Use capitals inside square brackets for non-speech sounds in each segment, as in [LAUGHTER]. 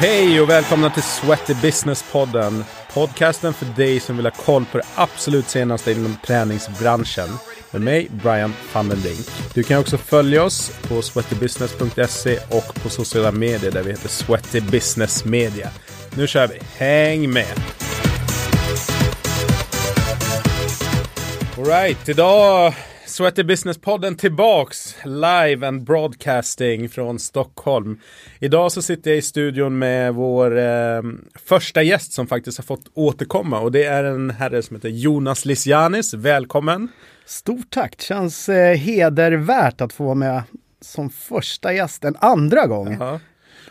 Hej och välkomna till Sweaty Business-podden. Podcasten för dig som vill ha koll på det absolut senaste inom träningsbranschen. Med mig, Brian van den Du kan också följa oss på sweatybusiness.se och på sociala medier där vi heter Sweaty Business Media. Nu kör vi. Häng med! Alright, idag Sweaty Business-podden tillbaks live and broadcasting från Stockholm. Idag så sitter jag i studion med vår eh, första gäst som faktiskt har fått återkomma och det är en herre som heter Jonas Lisianis. Välkommen! Stort tack! Känns eh, hedervärt att få vara med som första gäst en andra gång. Jaha.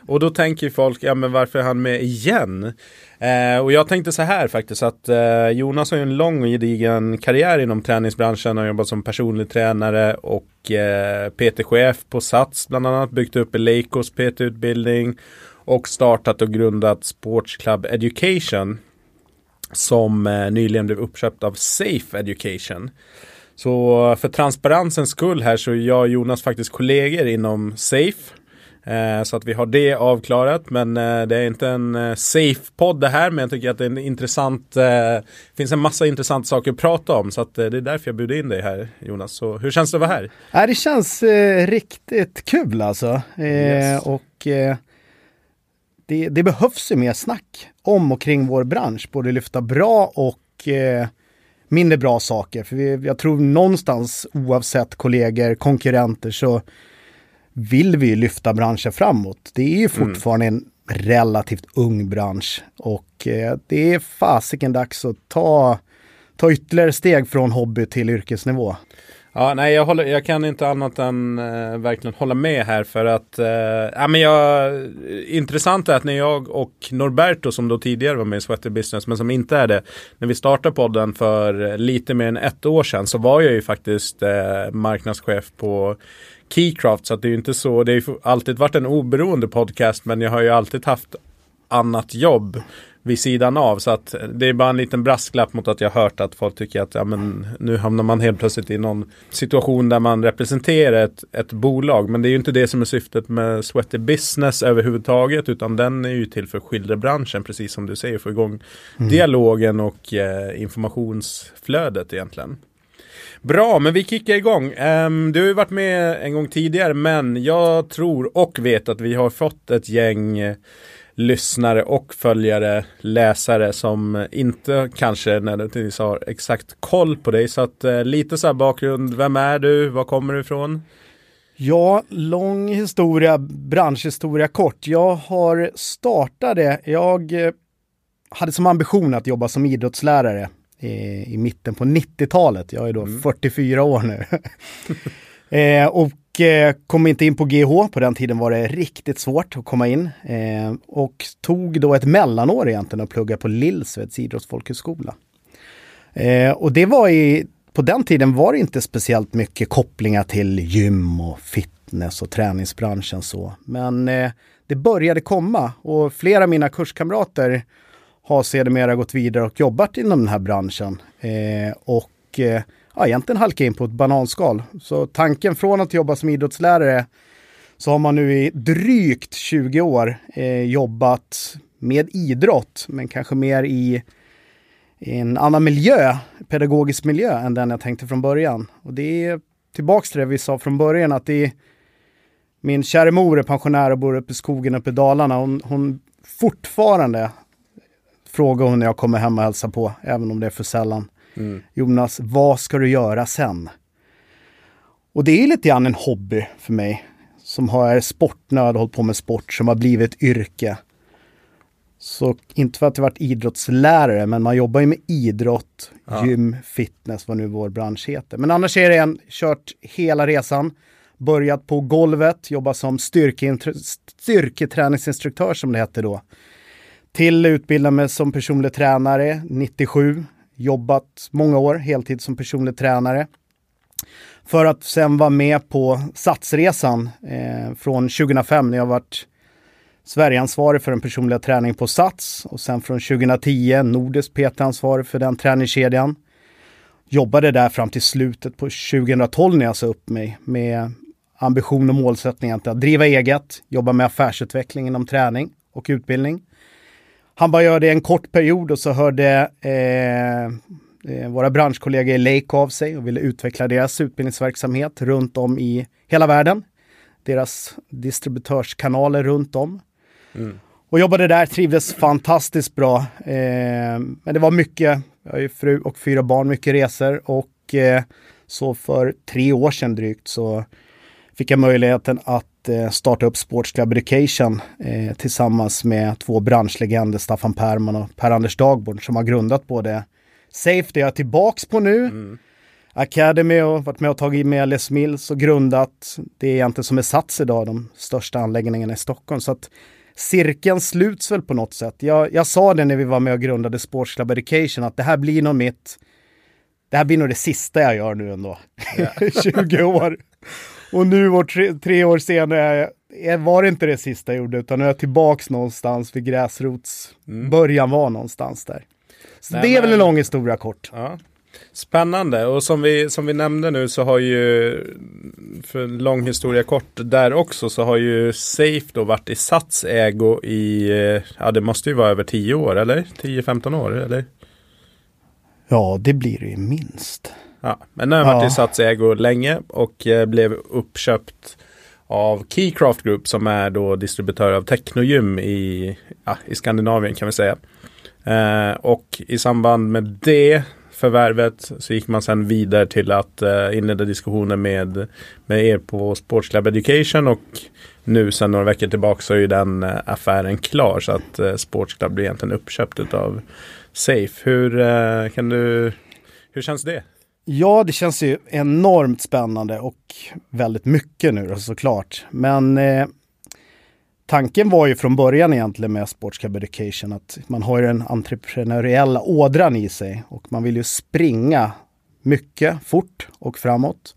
Och då tänker folk, ja men varför är han med igen? Eh, och jag tänkte så här faktiskt att eh, Jonas har ju en lång och gedigen karriär inom träningsbranschen. Han har jobbat som personlig tränare och eh, PT-chef på Sats bland annat. Byggt upp Eleikos PT-utbildning och startat och grundat Sports Club Education. Som eh, nyligen blev uppköpt av Safe Education. Så för transparensens skull här så är jag och Jonas faktiskt kollegor inom Safe. Eh, så att vi har det avklarat. Men eh, det är inte en eh, safe-podd det här. Men jag tycker att det är en intressant. Det finns en massa intressanta saker att prata om. Så att det är därför jag bjuder in dig här Jonas. Så hur känns det att vara här? Ja, det känns eh, riktigt kul alltså. Yes. Och eh, det, det, behövs ju mer snack om och kring vår bransch. Både lyfta bra och eh, mindre bra saker. För vi, jag tror någonstans oavsett kollegor, konkurrenter så vill vi lyfta branschen framåt. Det är ju mm. fortfarande mm. en relativt ung bransch och eh, det är fasiken dags att ta, ta ytterligare steg från hobby till yrkesnivå. Ja, nej, jag, håller, jag kan inte annat än eh, verkligen hålla med här för att, eh, ja men jag, intressant är att när jag och Norberto som då tidigare var med i Sweater Business men som inte är det, när vi startade podden för lite mer än ett år sedan så var jag ju faktiskt eh, marknadschef på Keycraft så att det är ju inte så, det har ju alltid varit en oberoende podcast men jag har ju alltid haft annat jobb vid sidan av. Så att det är bara en liten brasklapp mot att jag hört att folk tycker att ja, men, nu hamnar man helt plötsligt i någon situation där man representerar ett, ett bolag. Men det är ju inte det som är syftet med Sweaty Business överhuvudtaget utan den är ju till för skilderbranschen precis som du säger, få igång mm. dialogen och eh, informationsflödet egentligen. Bra, men vi kickar igång. Um, du har ju varit med en gång tidigare, men jag tror och vet att vi har fått ett gäng eh, lyssnare och följare, läsare som inte kanske nödvändigtvis har exakt koll på dig. Så att uh, lite så här bakgrund, vem är du, var kommer du ifrån? Ja, lång historia, branschhistoria kort. Jag har startade, jag eh, hade som ambition att jobba som idrottslärare i, i mitten på 90-talet. Jag är då mm. 44 år nu. [LAUGHS] eh, och eh, kom inte in på GH, på den tiden var det riktigt svårt att komma in. Eh, och tog då ett mellanår egentligen och pluggade på Lillsveds idrottsfolkhögskola. Eh, och det var i, på den tiden var det inte speciellt mycket kopplingar till gym och fitness och träningsbranschen så. Men eh, det började komma och flera av mina kurskamrater har sedermera gått vidare och jobbat inom den här branschen. Eh, och eh, ja, egentligen halkat in på ett bananskal. Så tanken från att jobba som idrottslärare så har man nu i drygt 20 år eh, jobbat med idrott, men kanske mer i, i en annan miljö, pedagogisk miljö, än den jag tänkte från början. Och det är tillbaks till det vi sa från början, att det är min kära mor är pensionär och bor uppe i skogen uppe i Dalarna. Hon, hon fortfarande frågar hon när jag kommer hem och hälsar på, även om det är för sällan. Mm. Jonas, vad ska du göra sen? Och det är lite grann en hobby för mig. Som har sportnörd, hållit på med sport, som har blivit yrke. Så inte för att jag varit idrottslärare, men man jobbar ju med idrott, ja. gym, fitness, vad nu vår bransch heter. Men annars är det en, kört hela resan. Börjat på golvet, jobbat som styrketräningsinstruktör som det hette då till utbilda mig som personlig tränare 97. Jobbat många år heltid som personlig tränare. För att sen vara med på Satsresan eh, från 2005 när jag varit Sverigeansvarig för den personliga träningen på Sats och sen från 2010 nordisk PT-ansvarig för den träningskedjan. Jobbade där fram till slutet på 2012 när jag sa upp mig med ambition och målsättning att driva eget, jobba med affärsutveckling inom träning och utbildning. Han bara gör det en kort period och så hörde eh, eh, våra branschkollegor i Lake av sig och ville utveckla deras utbildningsverksamhet runt om i hela världen. Deras distributörskanaler runt om. Mm. Och jobbade där, trivdes fantastiskt bra. Eh, men det var mycket, jag har ju fru och fyra barn, mycket resor och eh, så för tre år sedan drygt så fick jag möjligheten att eh, starta upp Sports Club Education eh, tillsammans med två branschlegender, Staffan Perman och Per-Anders Dagbord som har grundat både Safe, det jag är tillbaks på nu, mm. Academy och varit med och tagit med Les Mills och grundat det är egentligen som är Sats idag, de största anläggningarna i Stockholm. Så att cirkeln sluts väl på något sätt. Jag, jag sa det när vi var med och grundade Sports Club Education att det här blir nog mitt det här blir nog det sista jag gör nu ändå. Yeah. [LAUGHS] 20 år. Och nu år tre, tre, år senare var det inte det sista jag gjorde utan nu är jag tillbaks någonstans vid gräsrots mm. början var någonstans där. Så Nej, det är väl en lång historia kort. Ja. Spännande och som vi, som vi nämnde nu så har ju för en lång historia kort där också så har ju Safe då varit i Sats ägo i, ja det måste ju vara över 10 år eller? 10-15 år eller? Ja det blir det ju minst. Ja, men nu har varit ja. i Sats ägo länge och eh, blev uppköpt av Keycraft Group som är då distributör av Technogym i, ja, i Skandinavien kan vi säga. Eh, och i samband med det förvärvet så gick man sedan vidare till att eh, inleda diskussioner med, med er på Sports Club Education och nu sedan några veckor tillbaka så är ju den eh, affären klar så att eh, Sports Club blir egentligen uppköpt av Safe. Hur eh, kan du, hur känns det? Ja, det känns ju enormt spännande och väldigt mycket nu då, såklart. Men eh, tanken var ju från början egentligen med Sports Cab Education att man har ju den entreprenöriella ådran i sig och man vill ju springa mycket, fort och framåt.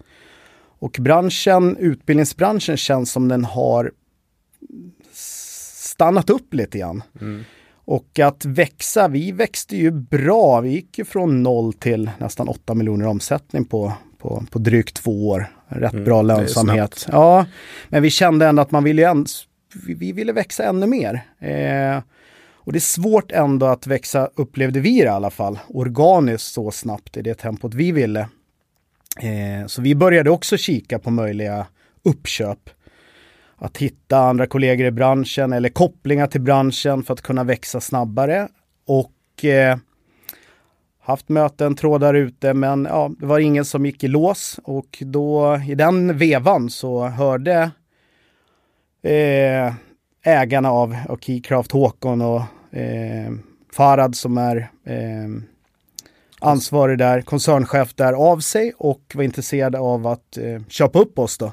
Och branschen, utbildningsbranschen känns som den har stannat upp lite grann. Mm. Och att växa, vi växte ju bra. Vi gick ju från noll till nästan 8 miljoner omsättning på, på, på drygt två år. Rätt mm, bra lönsamhet. Ja, men vi kände ändå att man ville, ändå, vi ville växa ännu mer. Eh, och det är svårt ändå att växa, upplevde vi det i alla fall, organiskt så snabbt i det tempot vi ville. Eh, så vi började också kika på möjliga uppköp att hitta andra kollegor i branschen eller kopplingar till branschen för att kunna växa snabbare. Och eh, haft möten, trådar ute, men ja, det var ingen som gick i lås och då i den vevan så hörde eh, ägarna av, av Keycraft, Håkon och eh, Farad som är eh, ansvarig där, koncernchef där av sig och var intresserad av att eh, köpa upp oss då.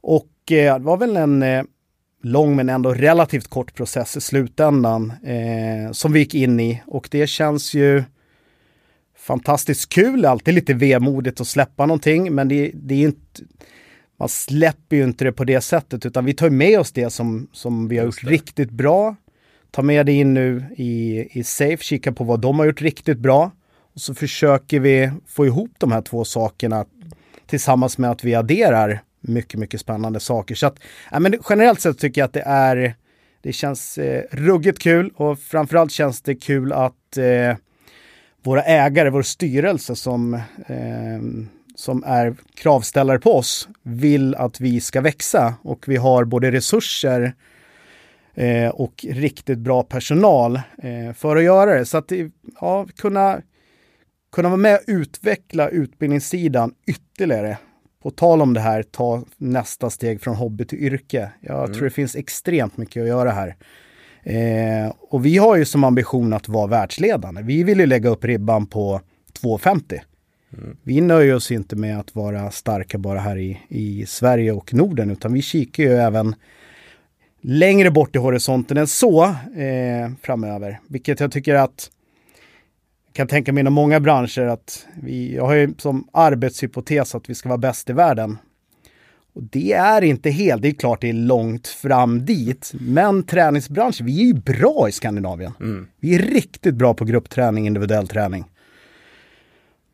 Och det var väl en eh, lång men ändå relativt kort process i slutändan eh, som vi gick in i och det känns ju fantastiskt kul, alltid lite vemodigt att släppa någonting men det, det är inte man släpper ju inte det på det sättet utan vi tar med oss det som, som vi har gjort riktigt bra. Ta med det in nu i, i Safe, kika på vad de har gjort riktigt bra. Och så försöker vi få ihop de här två sakerna tillsammans med att vi adderar mycket, mycket spännande saker. Så att, ja, men generellt sett tycker jag att det är, det känns eh, ruggigt kul och framförallt känns det kul att eh, våra ägare, vår styrelse som, eh, som är kravställare på oss vill att vi ska växa och vi har både resurser eh, och riktigt bra personal eh, för att göra det. Så att ja, kunna, kunna vara med och utveckla utbildningssidan ytterligare på tal om det här, ta nästa steg från hobby till yrke. Jag mm. tror det finns extremt mycket att göra här. Eh, och vi har ju som ambition att vara världsledande. Vi vill ju lägga upp ribban på 2,50. Mm. Vi nöjer oss inte med att vara starka bara här i, i Sverige och Norden, utan vi kikar ju även längre bort i horisonten än så eh, framöver. Vilket jag tycker att kan tänka mig inom många branscher att vi, jag har ju som arbetshypotes att vi ska vara bäst i världen. Och det är inte helt, det är klart det är långt fram dit, men träningsbranschen, vi är ju bra i Skandinavien. Mm. Vi är riktigt bra på gruppträning, individuell träning.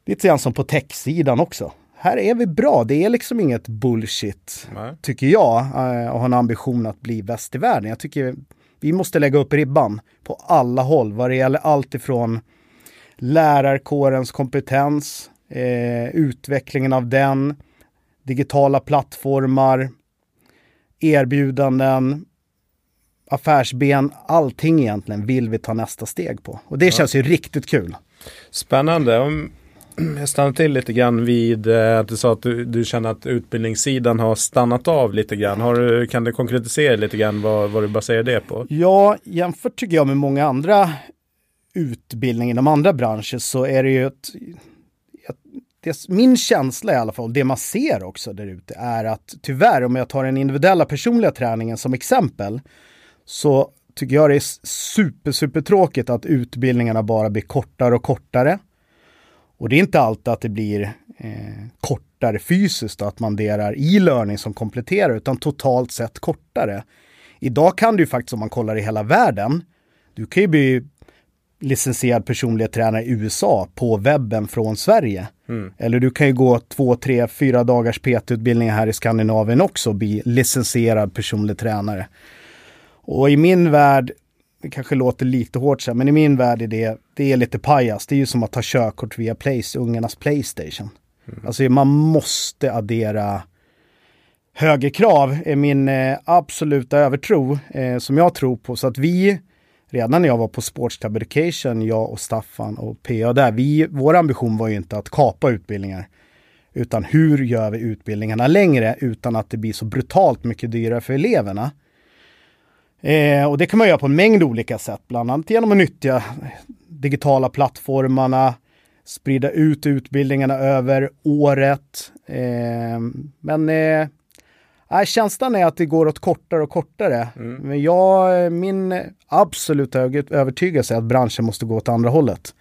Lite grann som på techsidan också. Här är vi bra, det är liksom inget bullshit, Nej. tycker jag, eh, att ha en ambition att bli bäst i världen. Jag tycker Vi måste lägga upp ribban på alla håll vad det gäller allt ifrån lärarkårens kompetens, eh, utvecklingen av den, digitala plattformar, erbjudanden, affärsben, allting egentligen vill vi ta nästa steg på. Och det ja. känns ju riktigt kul. Spännande. Om [CLEARS THROAT] jag stannar till lite grann vid eh, att du sa att du, du, känner att utbildningssidan har stannat av lite grann. Har du, kan du konkretisera lite grann vad, vad du baserar det på? Ja, jämfört tycker jag med många andra utbildning inom andra branscher så är det ju ett det, min känsla i alla fall, det man ser också där ute, är att tyvärr, om jag tar den individuella personliga träningen som exempel, så tycker jag det är super, super tråkigt att utbildningarna bara blir kortare och kortare. Och det är inte alltid att det blir eh, kortare fysiskt, att man delar e-learning som kompletterar, utan totalt sett kortare. Idag kan du ju faktiskt, om man kollar i hela världen, du kan ju bli licensierad personlig tränare i USA på webben från Sverige. Mm. Eller du kan ju gå två, tre, fyra dagars PT-utbildningar här i Skandinavien också och bli licensierad personlig tränare. Och i min värld, det kanske låter lite hårt så men i min värld är det, det är lite pajas. Det är ju som att ta körkort via Place, ungarnas Playstation. Mm. Alltså man måste addera högre krav, är min eh, absoluta övertro eh, som jag tror på. Så att vi redan när jag var på Sports Fabrication, jag och Staffan och PA där, vi, vår ambition var ju inte att kapa utbildningar. Utan hur gör vi utbildningarna längre utan att det blir så brutalt mycket dyrare för eleverna? Eh, och det kan man göra på en mängd olika sätt, bland annat genom att nyttja digitala plattformarna, sprida ut utbildningarna över året. Eh, men eh, Nej, känslan är att det går åt kortare och kortare. Mm. Men jag, min absoluta övertygelse är att branschen måste gå åt andra hållet.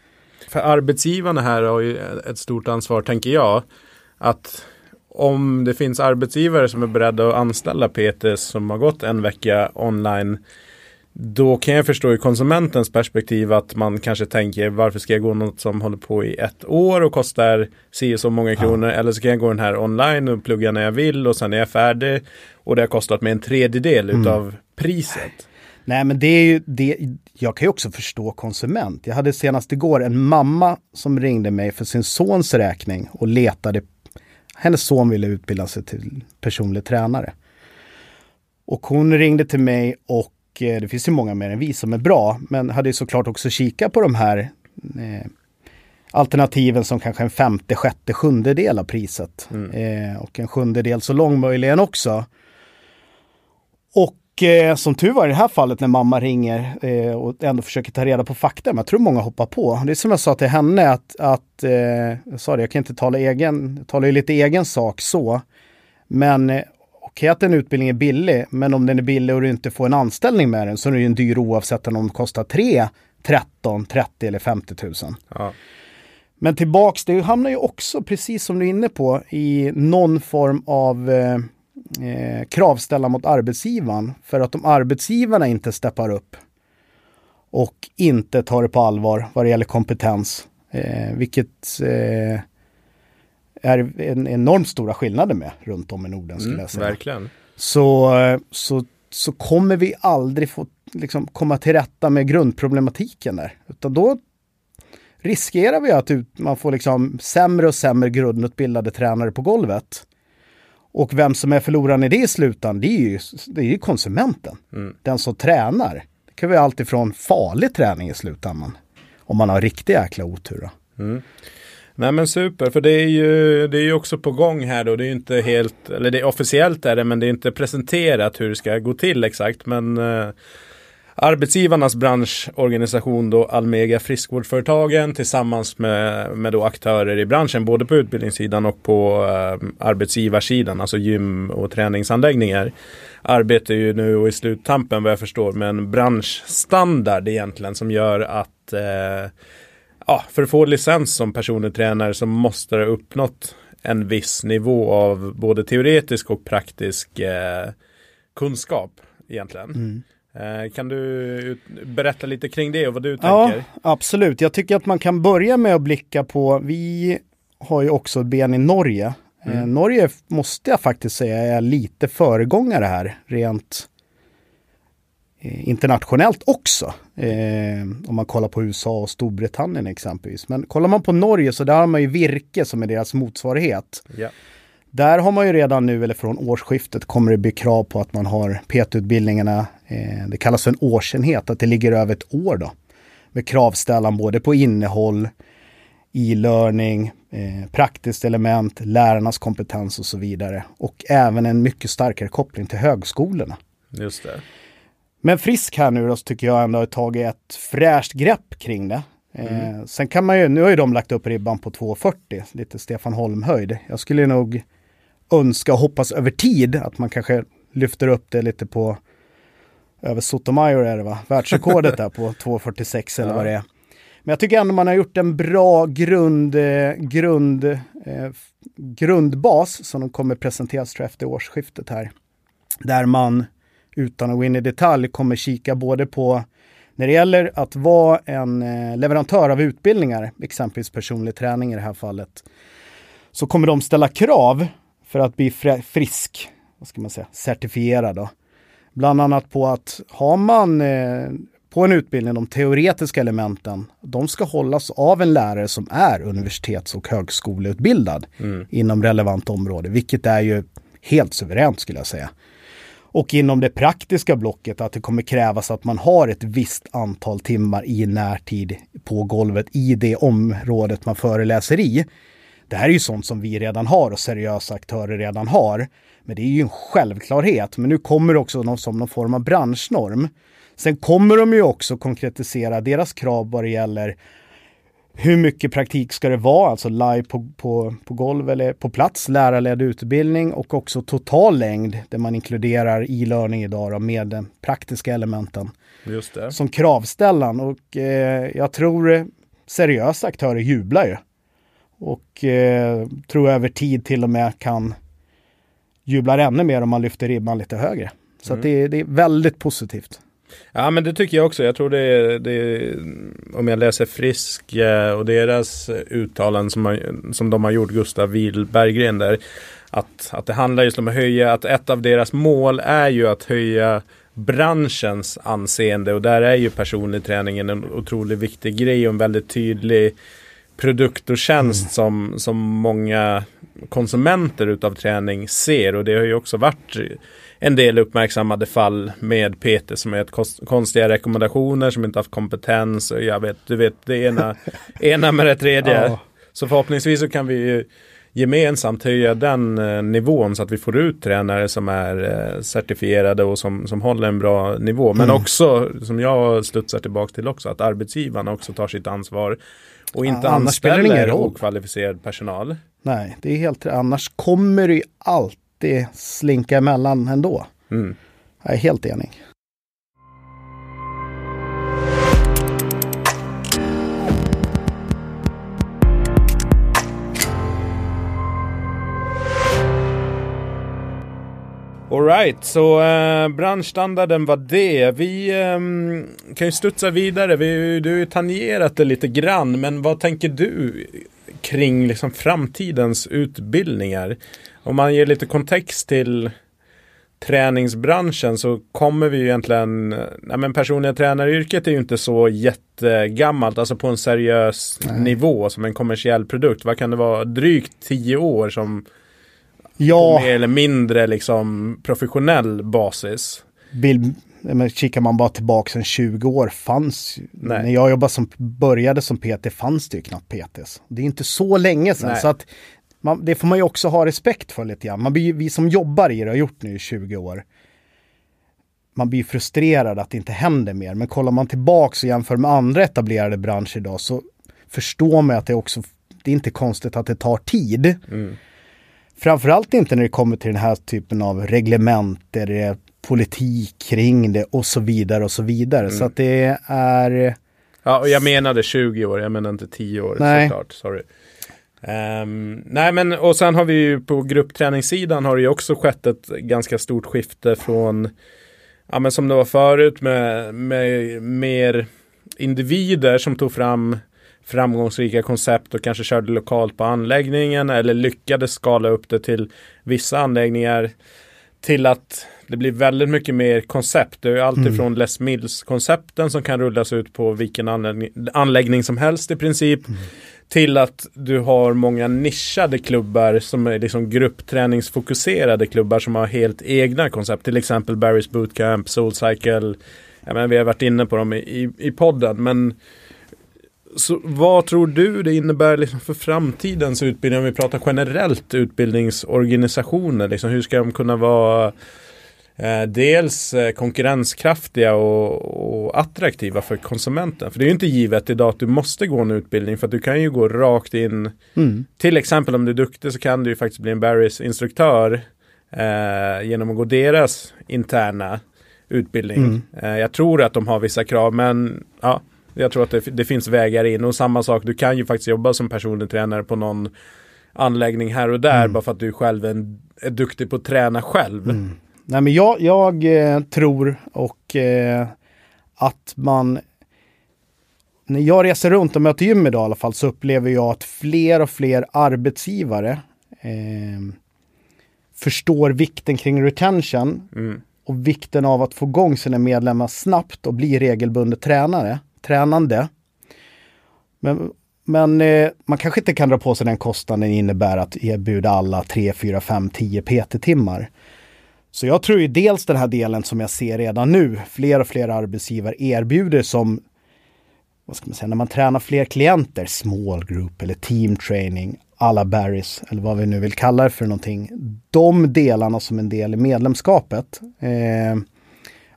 För arbetsgivarna här har ju ett stort ansvar, tänker jag. Att om det finns arbetsgivare som är beredda att anställa PTs som har gått en vecka online då kan jag förstå i konsumentens perspektiv att man kanske tänker varför ska jag gå något som håller på i ett år och kostar si så många kronor ja. eller så kan jag gå den här online och plugga när jag vill och sen är jag färdig och det har kostat mig en tredjedel mm. utav priset. Nej men det är ju det, jag kan ju också förstå konsument. Jag hade senast igår en mamma som ringde mig för sin sons räkning och letade, hennes son ville utbilda sig till personlig tränare. Och hon ringde till mig och det finns ju många mer än vi som är bra, men hade såklart också kikat på de här eh, alternativen som kanske en femte, sjätte, sjundedel av priset. Mm. Eh, och en sjundedel så lång möjligen också. Och eh, som tur var i det här fallet när mamma ringer eh, och ändå försöker ta reda på fakta, men jag tror många hoppar på. Det är som jag sa till henne att, att eh, jag sa det, jag kan inte tala egen, jag talar ju lite egen sak så. Men okej att en utbildning är billig, men om den är billig och du inte får en anställning med den så är den ju dyr oavsett om den kostar 3, 13, 30 eller 50 000. Ja. Men tillbaks, det hamnar ju också, precis som du är inne på, i någon form av eh, eh, kravställa mot arbetsgivaren. För att om arbetsgivarna inte steppar upp och inte tar det på allvar vad det gäller kompetens, eh, vilket eh, är en enormt stora skillnader med runt om i Norden skulle mm, jag säga. Verkligen. Så, så, så kommer vi aldrig få liksom, komma till rätta med grundproblematiken där. Utan då riskerar vi att man får liksom sämre och sämre grundutbildade tränare på golvet. Och vem som är förloraren i det i slutändan, det är ju, det är ju konsumenten. Mm. Den som tränar. Det kan vara alltifrån farlig träning i slutändan. Om man har riktig jäkla otur. Mm. Nej men super, för det är ju, det är ju också på gång här då. Det är ju inte helt, eller det är officiellt är det, men det är inte presenterat hur det ska gå till exakt. Men eh, arbetsgivarnas branschorganisation då Almega Friskvårdsföretagen tillsammans med, med då aktörer i branschen, både på utbildningssidan och på eh, arbetsgivarsidan, alltså gym och träningsanläggningar arbetar ju nu och i sluttampen vad jag förstår med en branschstandard egentligen som gör att eh, ja, för att få licens som personlig tränare så måste det ha uppnått en viss nivå av både teoretisk och praktisk eh, kunskap egentligen. Mm. Eh, kan du berätta lite kring det och vad du tänker? Ja, absolut. Jag tycker att man kan börja med att blicka på, vi har ju också ett ben i Norge. Eh, mm. Norge måste jag faktiskt säga är lite föregångare här, rent internationellt också. Eh, om man kollar på USA och Storbritannien exempelvis. Men kollar man på Norge så där har man ju Virke som är deras motsvarighet. Ja. Där har man ju redan nu, eller från årsskiftet, kommer det bli krav på att man har PT-utbildningarna, eh, det kallas för en årsenhet, att det ligger över ett år då. Med kravställan både på innehåll, e-learning, eh, praktiskt element, lärarnas kompetens och så vidare. Och även en mycket starkare koppling till högskolorna. Just det. Men Frisk här nu då så tycker jag ändå har tagit ett fräscht grepp kring det. Eh, sen kan man ju, nu har ju de lagt upp ribban på 2,40, lite Stefan Holm-höjd. Jag skulle nog önska och hoppas över tid att man kanske lyfter upp det lite på över Sotomayor är det va? Världsrekordet där på [LAUGHS] 2,46 eller Ja. vad det är. Men jag tycker ändå man har gjort en bra grund, eh, grund, eh, grundbas som de kommer presenteras tror jag, efter årsskiftet här. Där man, utan att gå in i detalj, kommer kika både på när det gäller att vara en eh, leverantör av utbildningar, exempelvis personlig träning i det här fallet, så kommer de ställa krav för att bli fri- frisk, vad ska man säga, certifierad då. Bland annat på att har man eh, på en utbildning de teoretiska elementen, de ska hållas av en lärare som är universitets och högskoleutbildad inom relevant område, vilket är ju helt suveränt skulle jag säga. Och inom det praktiska blocket att det kommer krävas att man har ett visst antal timmar i närtid på golvet i det området man föreläser i. Det här är ju sånt som vi redan har och seriösa aktörer redan har. Men det är ju en självklarhet. Men nu kommer det också någon, som någon form av branschnorm. Sen kommer de ju också konkretisera deras krav vad det gäller hur mycket praktik ska det vara, alltså live på, på, på golv eller på plats, lärarledd utbildning och också total längd där man inkluderar e-learning idag då, med de praktiska elementen som kravställan och eh, jag tror seriösa aktörer jublar ju. Och eh, tror över tid till och med kan jublar ännu mer om man lyfter ribban lite högre. Så att det, det är väldigt positivt. Ja men det tycker jag också. Jag tror det är, det är om jag läser Frisk eh, och deras uttalanden som, har- som de har gjort, Gustav Wihl Berggren där. Att, att det handlar just om att höja, att ett av deras mål är ju att höja branschens anseende och där är ju personlig träning en otroligt viktig grej och en väldigt tydlig produkt och tjänst som, som många konsumenter utav träning ser och det har ju också varit en del uppmärksammade fall med PT som har gett konstiga rekommendationer som inte haft kompetens och jag vet, du vet det ena, [LAUGHS] ena med det tredje. Ja. Så förhoppningsvis så kan vi ju gemensamt höja den eh, nivån så att vi får ut tränare som är eh, certifierade och som, som håller en bra nivå. Men Mm. också, som jag studsar tillbaka till också, att arbetsgivarna också tar sitt ansvar och inte Ja, anställer okvalificerad personal. Nej, det är helt Annars kommer det ju alltid slinka emellan ändå. Mm. Jag är helt enig. Alright, så eh, branschstandarden var det. Vi ehm, kan ju studsa vidare. Vi, du har ju tangerat det lite grann, men vad tänker du kring liksom, framtidens utbildningar? Om man ger lite kontext till träningsbranschen så kommer vi ju egentligen, nej men personliga tränaryrket är ju inte så jättegammalt, alltså på en seriös nivå som en kommersiell produkt. Vad kan det vara? Drygt tio år som Ja, mer eller mindre liksom professionell basis. men kikar man bara tillbaka en 20 år fanns Nej. När jag jobbade som, började som PT fanns det ju knappt PTs. Det är inte så länge sedan. Nej. Så att man, det får man ju också ha respekt för lite grann. Man blir, vi som jobbar i det har gjort nu i 20 år. Man blir frustrerad att det inte händer mer. Men kollar man tillbaks och jämför med andra etablerade branscher idag så förstår man att det också, det är inte konstigt att det tar tid. Mm. Framförallt inte när det kommer till den här typen av reglement där det är politik kring det och så vidare och så vidare. Så att det är... Ja, och jag menade 20 år, jag menade inte 10 år Nej. såklart. Sorry. Ehm, nej men och sen har vi ju på gruppträningssidan har det ju också skett ett ganska stort skifte från Ja men som det var förut med, med mer individer som tog fram framgångsrika koncept och kanske körde lokalt på anläggningen eller lyckades skala upp det till vissa anläggningar till att det blir väldigt mycket mer koncept. Det är alltifrån mm. Les Mills-koncepten som kan rullas ut på vilken anläggning, anläggning som helst i princip. Mm. Till att du har många nischade klubbar som är liksom gruppträningsfokuserade klubbar som har helt egna koncept. Till exempel Barry's Bootcamp, Soulcycle. Ja, men vi har varit inne på dem i, i, i podden. Men så vad tror du det innebär liksom för framtidens utbildning? Om vi pratar generellt utbildningsorganisationer. Liksom, hur ska de kunna vara eh, dels eh, konkurrenskraftiga och, och, attraktiva för konsumenten? För det är ju inte givet idag att du måste gå en utbildning. För att du kan ju gå rakt in. Mm. Till exempel om du är duktig så kan du ju faktiskt bli en Barrys instruktör. Eh, genom att gå deras interna utbildning. Mm. Eh, jag tror att de har vissa krav men ja, jag tror att det, det, finns vägar in och samma sak, du kan ju faktiskt jobba som personlig tränare på någon anläggning här och där mm. bara för att du själv är, är duktig på att träna själv. Nej men jag, jag eh, tror och eh, att man när jag reser runt och möter gym idag i alla fall så upplever jag att fler och fler arbetsgivare eh, förstår vikten kring retention mm. och vikten av att få igång sina medlemmar snabbt och bli regelbundet tränare tränande. Men, men eh, man kanske inte kan dra på sig den kostnaden innebär att erbjuda alla 3, 4, 5, 10 PT-timmar. Så jag tror ju dels den här delen som jag ser redan nu, fler och fler arbetsgivare erbjuder som, vad ska man säga, när man tränar fler klienter, small group eller team training, alla Barrys eller vad vi nu vill kalla det för någonting. De delarna som en del i medlemskapet eh,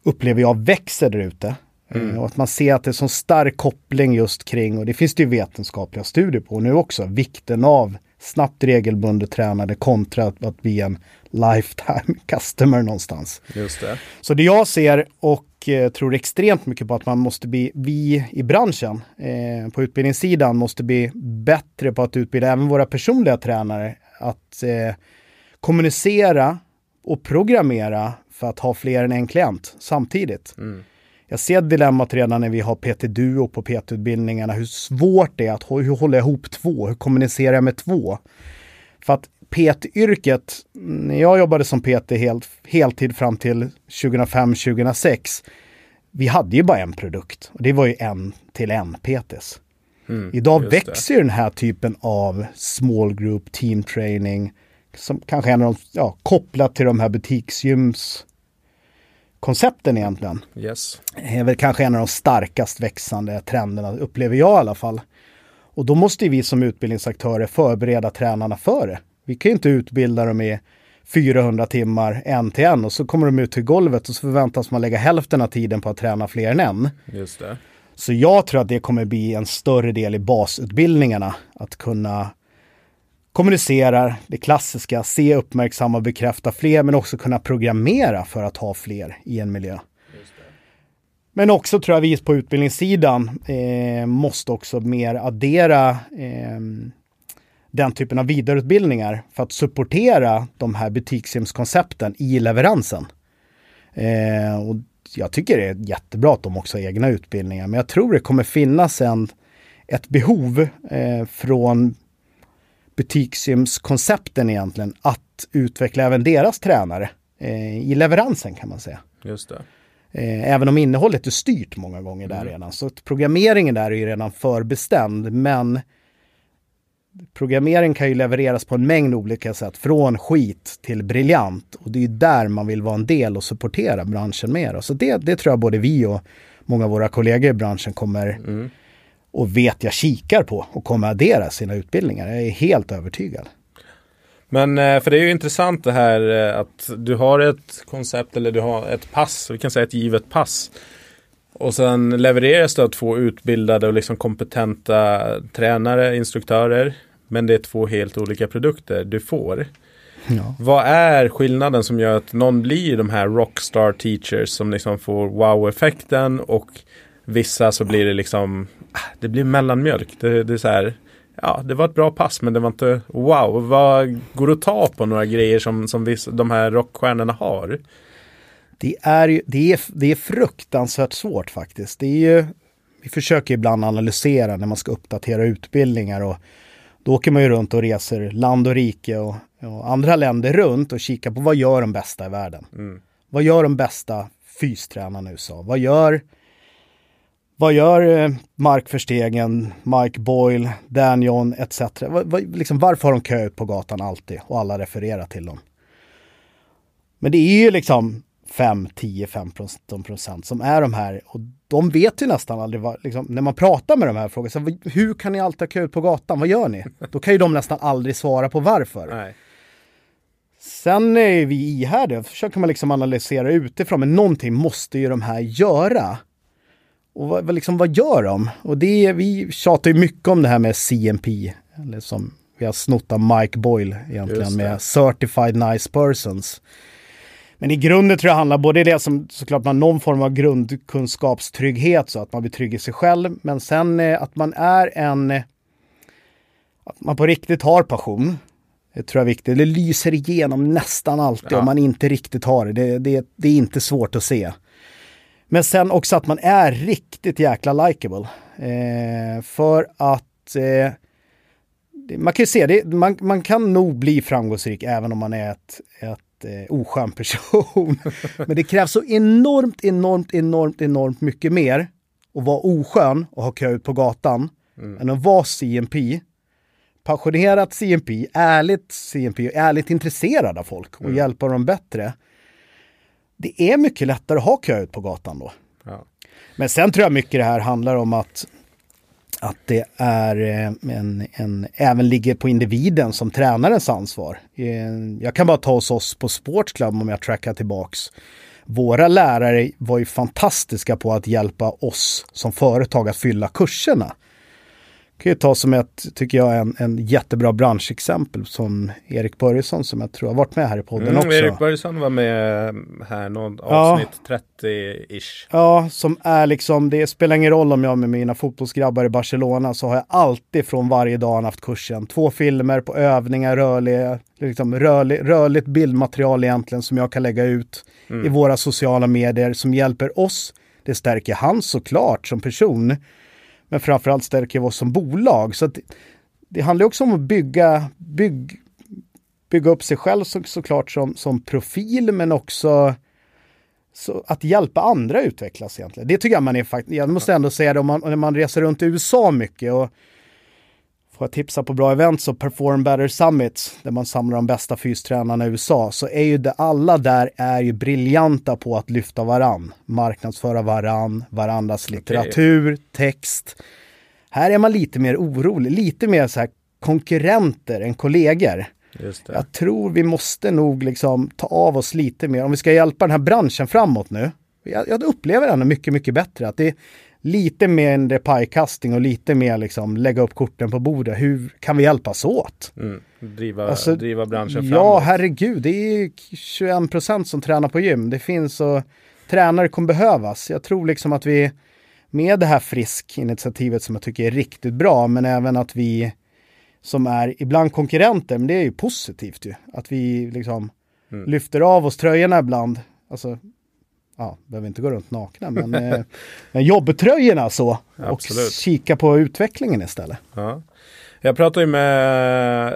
upplever jag växer där ute. Mm. Och att man ser att det är så stark koppling just kring, och det finns det ju vetenskapliga studier på nu också, vikten av snabbt regelbundet tränade kontra att, att bli en lifetime [LAUGHS] customer någonstans. Just det. Så det jag ser och eh, tror extremt mycket på att man måste bli, vi i branschen eh, på utbildningssidan måste bli bättre på att utbilda även våra personliga tränare att eh, kommunicera och programmera för att ha fler än en klient samtidigt. Mm. Jag ser dilemmat redan när vi har PT Duo på PT-utbildningarna, hur svårt det är att hur håller jag ihop två, hur kommunicerar jag med två? För att PT-yrket, när jag jobbade som PT helt, heltid fram till 2005-2006, vi hade ju bara en produkt och det var ju en till en PTs. Mm, Idag växer det. den här typen av small group team training som kanske är en av de, ja, kopplat till de här butiksgyms koncepten egentligen. Yes. är väl kanske en av de starkast växande trenderna, upplever jag i alla fall. Och då måste vi som utbildningsaktörer förbereda tränarna för det. Vi kan ju inte utbilda dem i 400 timmar en till en och så kommer de ut till golvet och så förväntas man lägga hälften av tiden på att träna fler än en. Just det. Så jag tror att det kommer bli en större del i basutbildningarna. Att kunna kommunicerar det klassiska, se, uppmärksamma, bekräfta fler, men också kunna programmera för att ha fler i en miljö. Men också tror jag vi på utbildningssidan eh, måste också mer addera eh, den typen av vidareutbildningar för att supportera de här butikshemskoncepten i leveransen. Eh, och jag tycker det är jättebra att de också har egna utbildningar, men jag tror det kommer finnas en, ett behov eh, från butikssymskoncepten egentligen att utveckla även deras tränare eh, i leveransen kan man säga. Just det. Eh, även om innehållet är styrt många gånger där mm. redan. Så programmeringen där är ju redan förbestämd men programmering kan ju levereras på en mängd olika sätt. Från skit till briljant. Och det är där man vill vara en del och supportera branschen mer. Så det, det tror jag både vi och många av våra kollegor i branschen kommer mm och vet jag kikar på och kommer addera sina utbildningar. Jag är helt övertygad. Men eh, för det är ju intressant det här eh, att du har ett koncept eller du har ett pass, vi kan säga ett givet pass. Och sen levereras det av två utbildade och liksom kompetenta tränare, instruktörer. Men det är två helt olika produkter du får. Ja. Vad är skillnaden som gör att någon blir de här rockstar teachers som liksom får wow-effekten och vissa så blir det liksom det blir mellanmjölk. Det, det är så här, ja, det var ett bra pass men det var inte wow. Vad går att ta på några grejer som, som viss, de här rockstjärnorna har? Det är, ju, det, är, det är fruktansvärt svårt faktiskt. Det är ju, vi försöker ibland analysera när man ska uppdatera utbildningar och då åker man ju runt och reser land och rike och, och andra länder runt och kikar på vad gör de bästa i världen. Mm. Vad gör de bästa fystränarna i USA? Vad gör, vad gör eh, Mark Verstegen, Mike Boyle, Dan John etc. Liksom, varför har de kö ut på gatan alltid och alla refererar till dem? Men det är ju liksom 5, 10, 15 procent som är de här. Och de vet ju nästan aldrig vad, liksom, när man pratar med de här frågorna, så, hur kan ni alltid ha kö ut på gatan? Vad gör ni? Då kan ju de nästan aldrig svara på varför. Nej. Sen är vi ihärdiga, försöker man liksom analysera utifrån, men någonting måste ju de här göra. Och vad, liksom, vad gör de? Och det, vi tjatar ju mycket om det här med CMP, eller som vi har snott av Mike Boyle egentligen, med Certified Nice Persons. Men i grunden tror jag handlar både det som såklart man någon form av grundkunskapstrygghet så att man blir trygg i sig själv. Men sen eh, att man är en... Att man på riktigt har passion. Det tror jag är viktigt. Det lyser igenom nästan alltid ja. om man inte riktigt har det. Det, det. det, är inte svårt att se. Men sen också att man är riktigt jäkla likable. Eh, för att eh, man kan ju se det, man, man kan nog bli framgångsrik även om man är ett, ett eh, oskön person. [LAUGHS] Men det krävs så enormt, enormt, enormt, enormt mycket mer att vara oskön och ha kö ut på gatan mm. än att vara CMP. Passionerat CMP, ärligt CMP, ärligt intresserad av folk och mm. hjälpa dem bättre. Det är mycket lättare att ha kö ut på gatan då. Ja. Men sen tror jag mycket det här handlar om att att det är eh, en, en, även ligger på individen som tränarens ansvar. Eh, jag kan bara ta hos oss på Sportclub om jag trackar tillbaks. Våra lärare var ju fantastiska på att hjälpa oss som företag att fylla kurserna kan ju ta som ett, tycker jag, en, en jättebra branschexempel som Erik Börjesson som jag tror har varit med här i podden mm, också. Erik Börjesson var med här någon avsnitt ja. 30-ish. Ja, som är liksom, det spelar ingen roll om jag med mina fotbollsgrabbar i Barcelona så har jag alltid från varje dag haft kursen. Två filmer på övningar, rörliga, liksom rörlig, rörligt bildmaterial egentligen som jag kan lägga ut mm. i våra sociala medier som hjälper oss. Det stärker han såklart som person. Men framförallt stärker vi oss som bolag. Så det, det handlar också om att bygga, bygg, bygga upp sig själv så, såklart som, som profil men också så att hjälpa andra utvecklas egentligen. Det tycker jag man är faktiskt, jag måste ändå säga det om man, när man reser runt i USA mycket och Får jag tipsa på bra event så Perform Better Summits, där man samlar de bästa fystränarna i USA, så är ju det, alla där är ju briljanta på att lyfta varann. Marknadsföra varann, varandras litteratur, okay. text. Här är man lite mer orolig, lite mer så här konkurrenter än kollegor. Jag tror vi måste nog liksom ta av oss lite mer, om vi ska hjälpa den här branschen framåt nu. Jag, jag upplever ändå mycket, mycket bättre att det, lite mindre pajkastning och lite mer liksom lägga upp korten på bordet. Hur kan vi hjälpas åt? Mm. Driva, alltså, driva branschen framåt. Ja, herregud. Det är 21 procent som tränar på gym. Det finns och tränare kommer behövas. Jag tror liksom att vi med det här frisk-initiativet som jag tycker är riktigt bra, men även att vi som är ibland konkurrenter, men det är ju positivt ju. Att vi liksom mm. lyfter av oss tröjorna ibland. Alltså ja, behöver inte gå runt nakna, men, eh, jobbtröjorna så. och kika på utvecklingen istället. Ja. Jag pratade ju med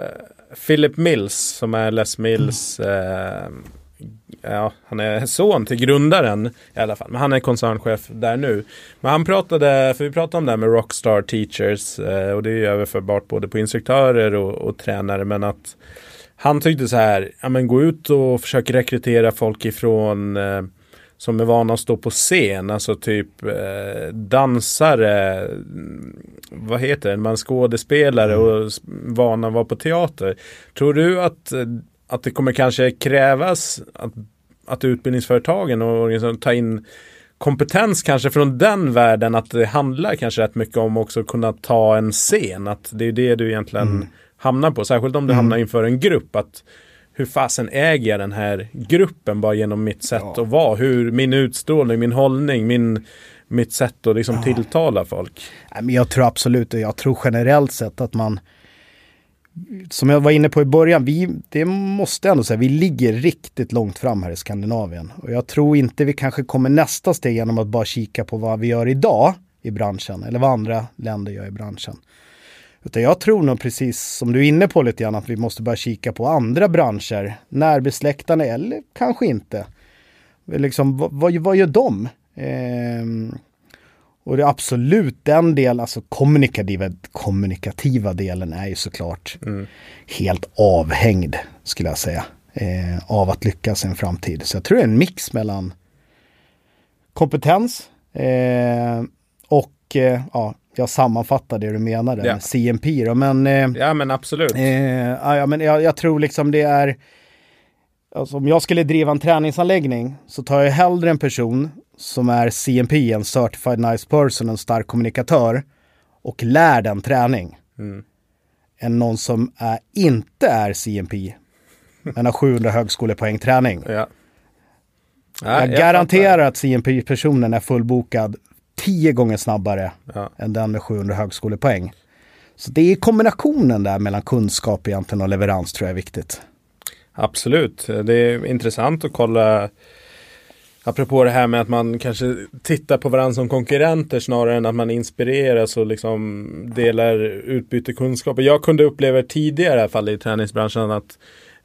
Philip Mills som är Les Mills eh, Ja, han är son till grundaren i alla fall. Men han är koncernchef där nu. Men han pratade, för vi pratade om det här med Rockstar Teachers eh, och det är ju överförbart både på instruktörer och, och tränare. Men att han tyckte så här, ja men gå ut och försök rekrytera folk ifrån eh, som är vana att stå på scen, alltså typ eh, dansare, vad heter det, man skådespelare mm. och vana att vara på teater. Tror du att, att det kommer kanske krävas att, att utbildningsföretagen och ta in kompetens kanske från den världen att det handlar kanske rätt mycket om också kunna ta en scen. Att det är det du egentligen mm. hamnar på. Särskilt om du mm. hamnar inför en grupp. att hur fasen äger jag den här gruppen bara genom mitt sätt ja. att vara? Hur min utstrålning, min hållning, min, mitt sätt att liksom ja. tilltala folk. jag tror absolut, och jag tror generellt sett att man som jag var inne på i början, vi, det måste ändå säga, vi ligger riktigt långt fram här i Skandinavien. Och jag tror inte vi kanske kommer nästa steg genom att bara kika på vad vi gör idag i branschen, eller vad andra länder gör i branschen. Utan jag tror nog precis som du är inne på lite grann att vi måste börja kika på andra branscher, närbesläktade eller kanske inte. Liksom, vad, vad, vad gör de? Eh, och det är absolut den delen, alltså kommunikativa, kommunikativa delen är ju såklart mm. helt avhängd, skulle jag säga, eh, av att lyckas i en framtid. Så jag tror det är en mix mellan kompetens eh, och eh, ja, jag sammanfattar det du menade ja. med CMP då, men... Eh, ja men absolut. Eh, ja, men jag, jag, tror liksom det är... Alltså, om jag skulle driva en träningsanläggning så tar jag hellre en person som är CMP, en Certified Nice Person, en stark kommunikatör och lär den träning. Mm. Än någon som är, inte är CMP, [LAUGHS] men har 700 högskolepoäng träning. Ja. Ja, jag, jag garanterar fattar. att CMP-personen är fullbokad tio gånger snabbare ja. än den med 700 högskolepoäng. Så det är kombinationen där mellan kunskap egentligen och leverans tror jag är viktigt. Absolut, det är intressant att kolla Apropå det här med att man kanske tittar på varandra som konkurrenter snarare än att man inspireras och liksom delar utbyte kunskaper. Jag kunde uppleva tidigare i alla fall i träningsbranschen att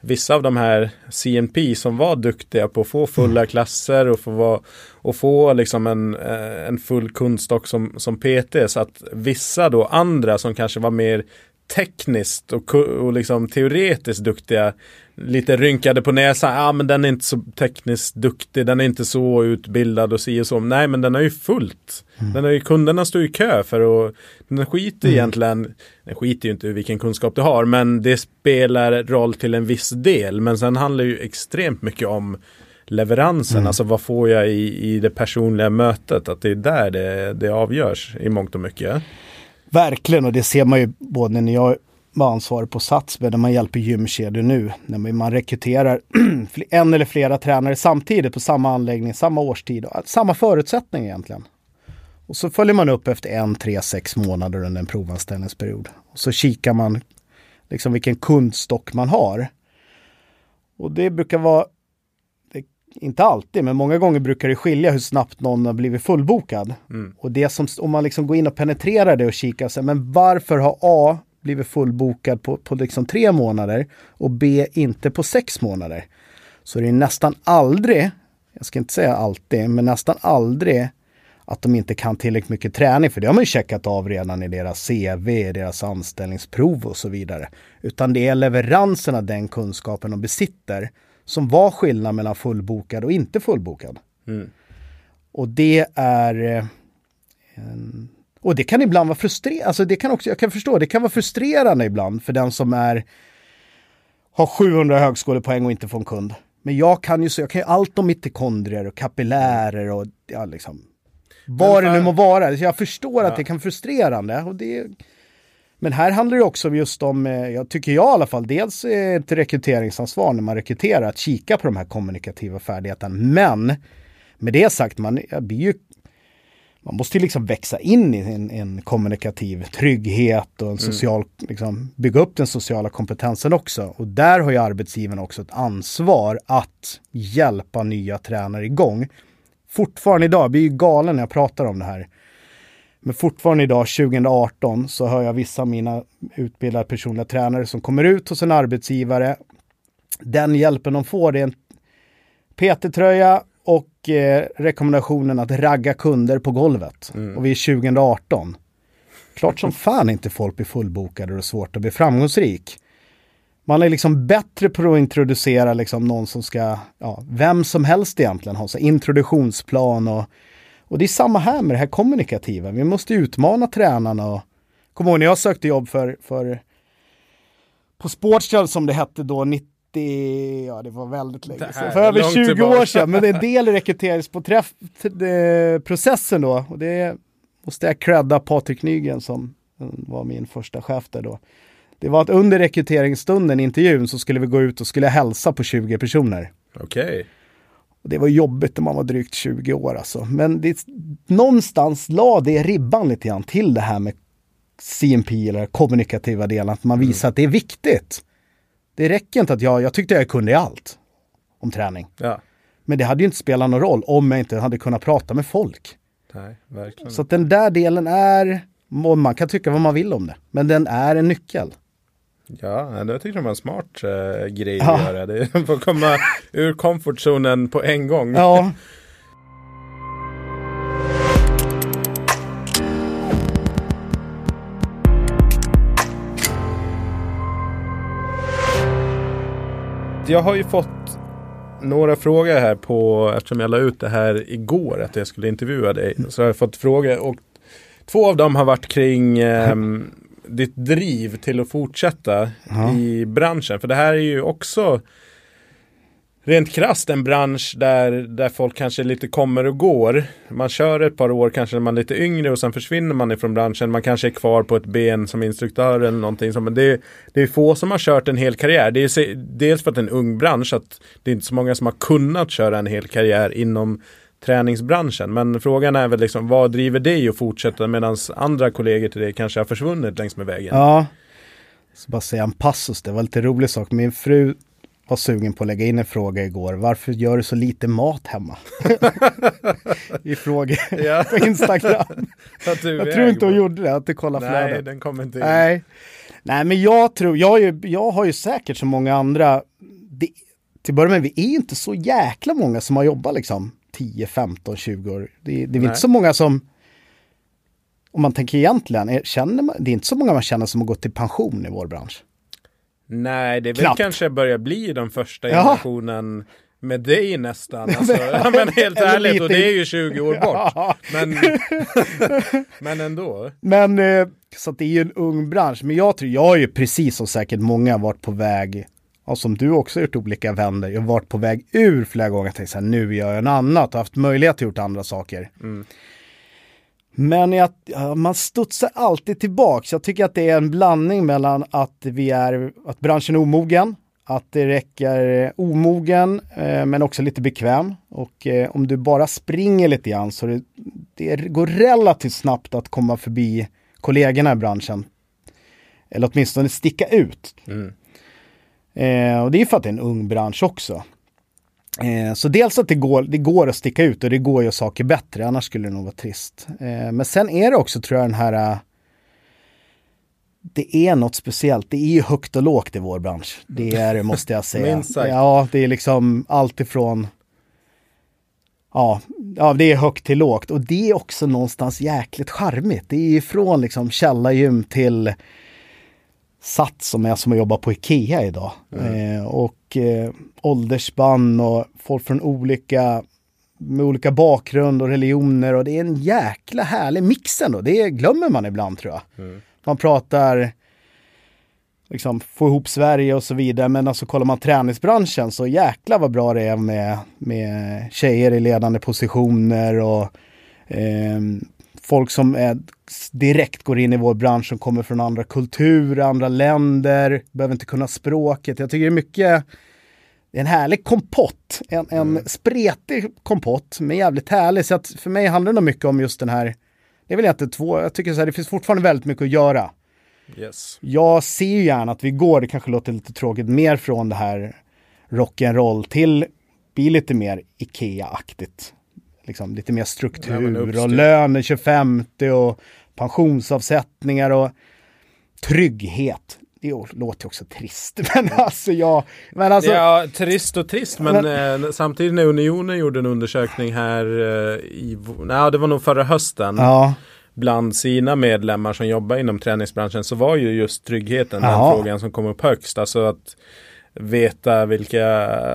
vissa av de här CNP som var duktiga på att få fulla mm. klasser och få, vara, och få liksom en, eh, en full kundstock som, som PT. Så att vissa då andra som kanske var mer tekniskt och, och liksom teoretiskt duktiga lite rynkade på näsan. Ja, men den är inte så tekniskt duktig. Den är inte så utbildad och si och så. Nej, men den är ju fullt. Mm. Den är ju, kunderna står i kö för att den skiter mm. egentligen. Den skiter ju inte i vilken kunskap du har, men det spelar roll till en viss del. Men sen handlar det ju extremt mycket om leveransen, mm. alltså vad får jag i, i det personliga mötet, att det är där det, det avgörs i mångt och mycket. Verkligen, och det ser man ju både när jag var ansvarig på Satsbe där man hjälper gymkedjor nu. När man rekryterar [CLEARS THROAT] en eller flera tränare samtidigt på samma anläggning, samma årstid, samma förutsättning egentligen. Och så följer man upp efter en, tre, sex månader under en provanställningsperiod. Och så kikar man liksom vilken kundstock man har. Och det brukar vara, det, inte alltid, men många gånger brukar det skilja hur snabbt någon har blivit fullbokad. Mm. Och det som, om man liksom går in och penetrerar det och kikar, sig, men varför har A blivit fullbokad på, på liksom tre månader och B inte på sex månader. Så det är nästan aldrig, jag ska inte säga alltid, men nästan aldrig att de inte kan tillräckligt mycket träning, för det har man ju checkat av redan i deras CV, deras anställningsprov och så vidare. Utan det är leveransen av den kunskapen de besitter som var skillnad mellan fullbokad och inte fullbokad. Mm. Och det är eh, en, och det kan ibland vara frustrerande, alltså det kan också, jag kan förstå, det kan vara frustrerande ibland för den som är har 700 högskolepoäng och inte får en kund. Men jag kan ju så, jag kan ju allt om mitokondrier och kapillärer och ja, liksom, vad det nu må vara. Så jag förstår ja. att det kan vara frustrerande. Och det, men här handlar det också just om, eh, jag tycker jag i alla fall, dels ett rekryteringsansvar när man rekryterar, att kika på de här kommunikativa färdigheterna. Men med det sagt, man blir ju man måste ju liksom växa in i en, en kommunikativ trygghet och en mm. social, mm. liksom, bygga upp den sociala kompetensen också. Och där har ju arbetsgivaren också ett ansvar att hjälpa nya tränare igång. Fortfarande idag, jag blir ju galen när jag pratar om det här. Men fortfarande idag, 2018, så hör jag vissa av mina utbildade personliga tränare som kommer ut hos en arbetsgivare. Den hjälpen de får är en PT-tröja eh, rekommendationen att ragga kunder på golvet. Mm. Och vi är 2018. Klart som fan inte folk blir fullbokade och svårt att bli framgångsrik. Man är liksom bättre på att introducera liksom någon som ska, ja, vem som helst egentligen ha så introduktionsplan och, och det är samma här med det här kommunikativa. Vi måste utmana tränarna och Kommer ihåg när jag sökte jobb för, för på Sportshell som det hette då, 90 ja det var väldigt länge sedan, för över 20 tillbaka. år sedan. Men en del i rekryteringsprocessen då. Och det måste jag credda Patrik Nygren som var min första chef där då. Det var att under rekryteringsstunden, intervjun, så skulle vi gå ut och skulle hälsa på 20 personer. Okej. Okay. Det var jobbigt när man var drygt 20 år alltså. Men det, någonstans la det ribban lite grann till det här med CMP eller kommunikativa delen, att man visar mm. att det är viktigt. Det räcker inte att jag, jag tyckte jag kunde allt om träning. Ja. Men det hade ju inte spelat någon roll om jag inte hade kunnat prata med folk. Nej. Så att den där delen är, man kan tycka vad man vill om det, men den är en nyckel. Ja, jag tyckte det var en smart uh, grej ja. att göra. Det [LAUGHS] får komma ur komfortzonen på en gång. Ja. [LAUGHS] Jag har ju fått några frågor här på, eftersom jag la ut det här igår, att jag skulle intervjua dig. Så har jag fått frågor och två av dem har varit kring eh, ditt driv till att fortsätta ja. i branschen. För det här är ju också rent krasst en bransch där, där folk kanske lite kommer och går. Man kör ett par år kanske när man är lite yngre och sen försvinner man ifrån branschen. Man kanske är kvar på ett ben som instruktör eller någonting. Men det, det är få som har kört en hel karriär. Det är dels för att det är en ung bransch. Att det är inte så många som har kunnat köra en hel karriär inom träningsbranschen. Men frågan är väl liksom vad driver dig att fortsätta medan andra kollegor till dig kanske har försvunnit längs med vägen? Ja, jag ska bara säga en passus, det var lite rolig sak. Min fru var sugen på att lägga in en fråga igår. Varför gör du så lite mat hemma? [LAUGHS] I frågor ja. på Instagram. [LAUGHS] jag tror inte hon gjorde det, att du kollade flödet. Nej, den kom inte in. Nej. Nej, men jag tror, jag, ju, jag har ju säkert som många andra, det, till början med, vi är inte så jäkla många som har jobbat liksom 10, 15, 20 år. Det, det är inte så många som, om man tänker egentligen, känner man, det är inte så många man känner som har gått i pension i vår bransch. Nej, det är väl Knappt. kanske börjar bli den första generationen ja. med dig nästan. Alltså, [LAUGHS] ja, [LAUGHS] men helt ärligt, och det är ju 20 år bort. Ja. Men, [LAUGHS] men ändå. Men eh, så att det är ju en ung bransch. Men jag tror, jag har ju precis som säkert många varit på väg, och som du också gjort olika vänder, jag har varit på väg ur flera gånger. Jag tänkte så här, nu gör jag en annat och haft möjlighet att gjort andra saker. Mm. Men jag, man studsar alltid tillbaks. Jag tycker att det är en blandning mellan att vi är, att branschen är omogen, att det räcker omogen eh, men också lite bekväm. Och eh, om du bara springer lite grann så det, det går relativt snabbt att komma förbi kollegorna i branschen. Eller åtminstone sticka ut. Mm. Eh, och det är för att det är en ung bransch också. Eh, så dels att det går, det går att sticka ut och det går att göra saker bättre, annars skulle det nog vara trist. Eh, men sen är det också, tror jag, den här... Uh, det är något speciellt. Det är ju högt och lågt i vår bransch. Det är det, måste jag [LAUGHS] säga. ja, det är liksom allt ifrån... Ja, ja, det är högt till lågt och det är också någonstans jäkligt charmigt. Det är ju från liksom källargym till Sats som är som att jobba på Ikea idag. Mm. Eh, och eh, åldersspann och folk från olika med olika bakgrund och religioner och det är en jäkla härlig mix ändå. Det glömmer man ibland tror jag. Mm. Man pratar liksom få ihop Sverige och så vidare. Men alltså kollar man träningsbranschen så jäkla vad bra det är med, med tjejer i ledande positioner och eh, folk som är, direkt går in i vår bransch som kommer från andra kulturer, andra länder, behöver inte kunna språket. Jag tycker det är mycket, det är en härlig kompott, en, en mm. spretig kompott, men jävligt härlig. Så att för mig handlar det nog mycket om just den här, det är väl inte två, jag tycker så här, det finns fortfarande väldigt mycket att göra. Yes. Jag ser ju gärna att vi går, det kanske låter lite tråkigt, mer från det här rock'n'roll till bli lite mer Ikea-aktigt liksom, lite mer struktur ja, och löner 25 och pensionsavsättningar och trygghet. Det låter också trist, [LAUGHS] men alltså jag... Men alltså, ja, trist och trist, men, men eh, samtidigt när Unionen gjorde en undersökning här eh, i, nej, det var nog förra hösten. Ja. Bland sina medlemmar som jobbar inom träningsbranschen så var ju just tryggheten den frågan som kom upp högst. Alltså att veta vilka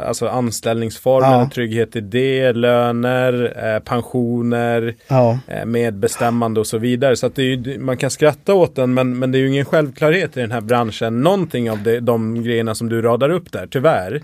alltså anställningsformer, ja. trygghet i det, löner, eh, pensioner, ja. eh, medbestämmande och så vidare. Så att det är, man kan skratta åt den men, men det är ju ingen självklarhet i den här branschen. Någonting av det, de grejerna som du radar upp där, tyvärr.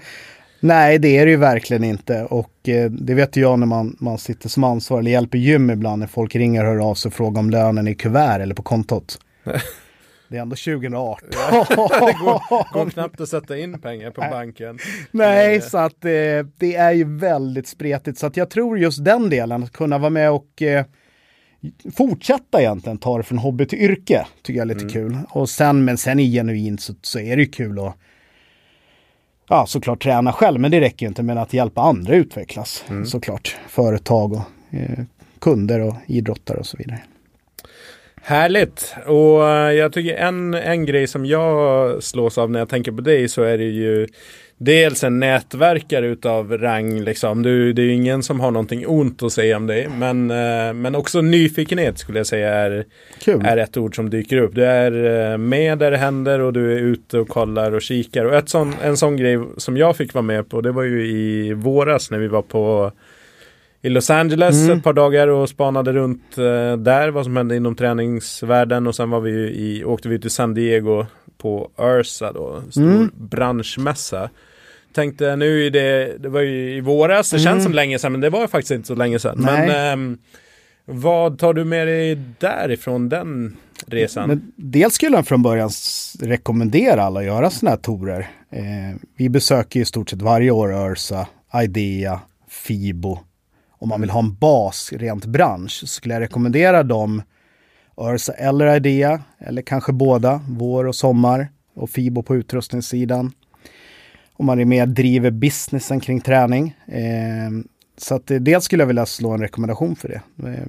Nej, det är det ju verkligen inte och eh, det vet jag när man, man sitter som ansvarig eller hjälper gym ibland när folk ringer och hör av sig och frågar om lönen i kuvert eller på kontot. [LAUGHS] Det är ändå 2018. Ja, [LAUGHS] det går, går, [LAUGHS] knappt att sätta in pengar på banken. Nej, Men, så att eh, det är ju väldigt spretigt. Så att jag tror just den delen, att kunna vara med och eh, fortsätta egentligen ta det från hobby till yrke, tycker jag är lite mm. kul. Och sen, men sen i genuint så, så är det ju kul att ja, såklart träna själv, men det räcker ju inte med att hjälpa andra utvecklas. Mm. Såklart, företag och eh, kunder och idrottare och så vidare. Härligt! Och eh, jag tycker en, en grej som jag slås av när jag tänker på dig så är det ju dels en nätverkare utav rang liksom. Du, det är ju ingen som har någonting ont att säga om dig. Men, eh, men också nyfikenhet skulle jag säga är, Kul. är ett ord som dyker upp. Du är eh, med där det händer och du är ute och kollar och kikar. Och ett sån, en sån grej som jag fick vara med på det var ju i våras när vi var på i Los Angeles Mm. ett par dagar och spanade runt eh, där vad som hände inom träningsvärlden och sen var vi i, åkte vi till San Diego på Ursa då, stor Mm. branschmässa. Tänkte nu är det, det var ju i våras, det Mm. känns som länge sedan men det var faktiskt inte så länge sedan. Nej. Men ehm, vad tar du med dig därifrån den resan? Men dels skulle jag från början rekommendera alla att göra sådana här tourer. Eh, vi besöker i stort sett varje år Ursa, Idea, Fibo. Om man vill ha en bas rent bransch skulle jag rekommendera dem Ursa eller Idea, eller kanske båda, vår och sommar och Fibo på utrustningssidan. Om man är med driver businessen kring träning. Eh, så att eh, dels skulle jag vilja slå en rekommendation för det. Eh,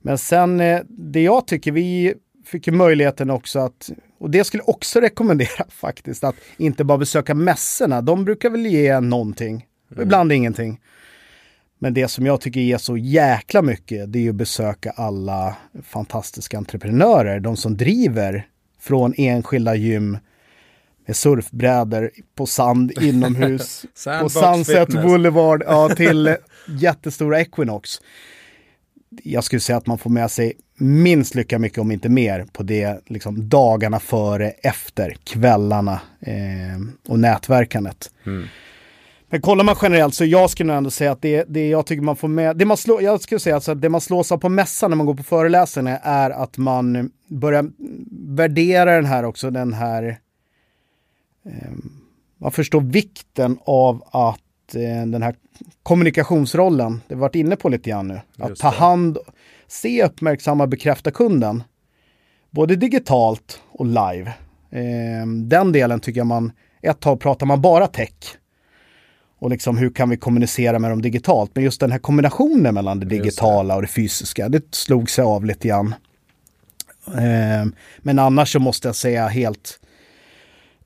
men sen eh, det jag tycker, vi fick ju möjligheten också att, och det skulle jag också [LAUGHS] rekommendera faktiskt, att inte bara besöka mässorna. De brukar väl ge någonting, och ibland ingenting. Men det som jag tycker ger så jäkla mycket, det är ju att besöka alla fantastiska entreprenörer, de som driver från enskilda gym med surfbrädor på sand inomhus [LAUGHS] på Sunset Fitness. Boulevard ja, [LAUGHS] till jättestora Equinox. Jag skulle säga att man får med sig minst lika mycket, om inte mer, på det liksom dagarna före, efter, kvällarna eh, och nätverkandet. Men kollar man generellt så jag skulle nog ändå säga att det, det jag tycker man får med, det man slår, jag skulle säga alltså att det man slås av på mässan när man går på föreläsningar är att man börjar värdera den här också, den här man förstår vikten av att eh, den här kommunikationsrollen, det vi varit inne på lite grann nu, att ta hand, se, uppmärksamma, bekräfta kunden. Både digitalt och live. Eh, den delen tycker jag man, ett tag pratar man bara tech. Och liksom hur kan vi kommunicera med dem digitalt? Men just den här kombinationen mellan det digitala och det fysiska, det slog sig av lite grann. Eh, men annars så måste jag säga helt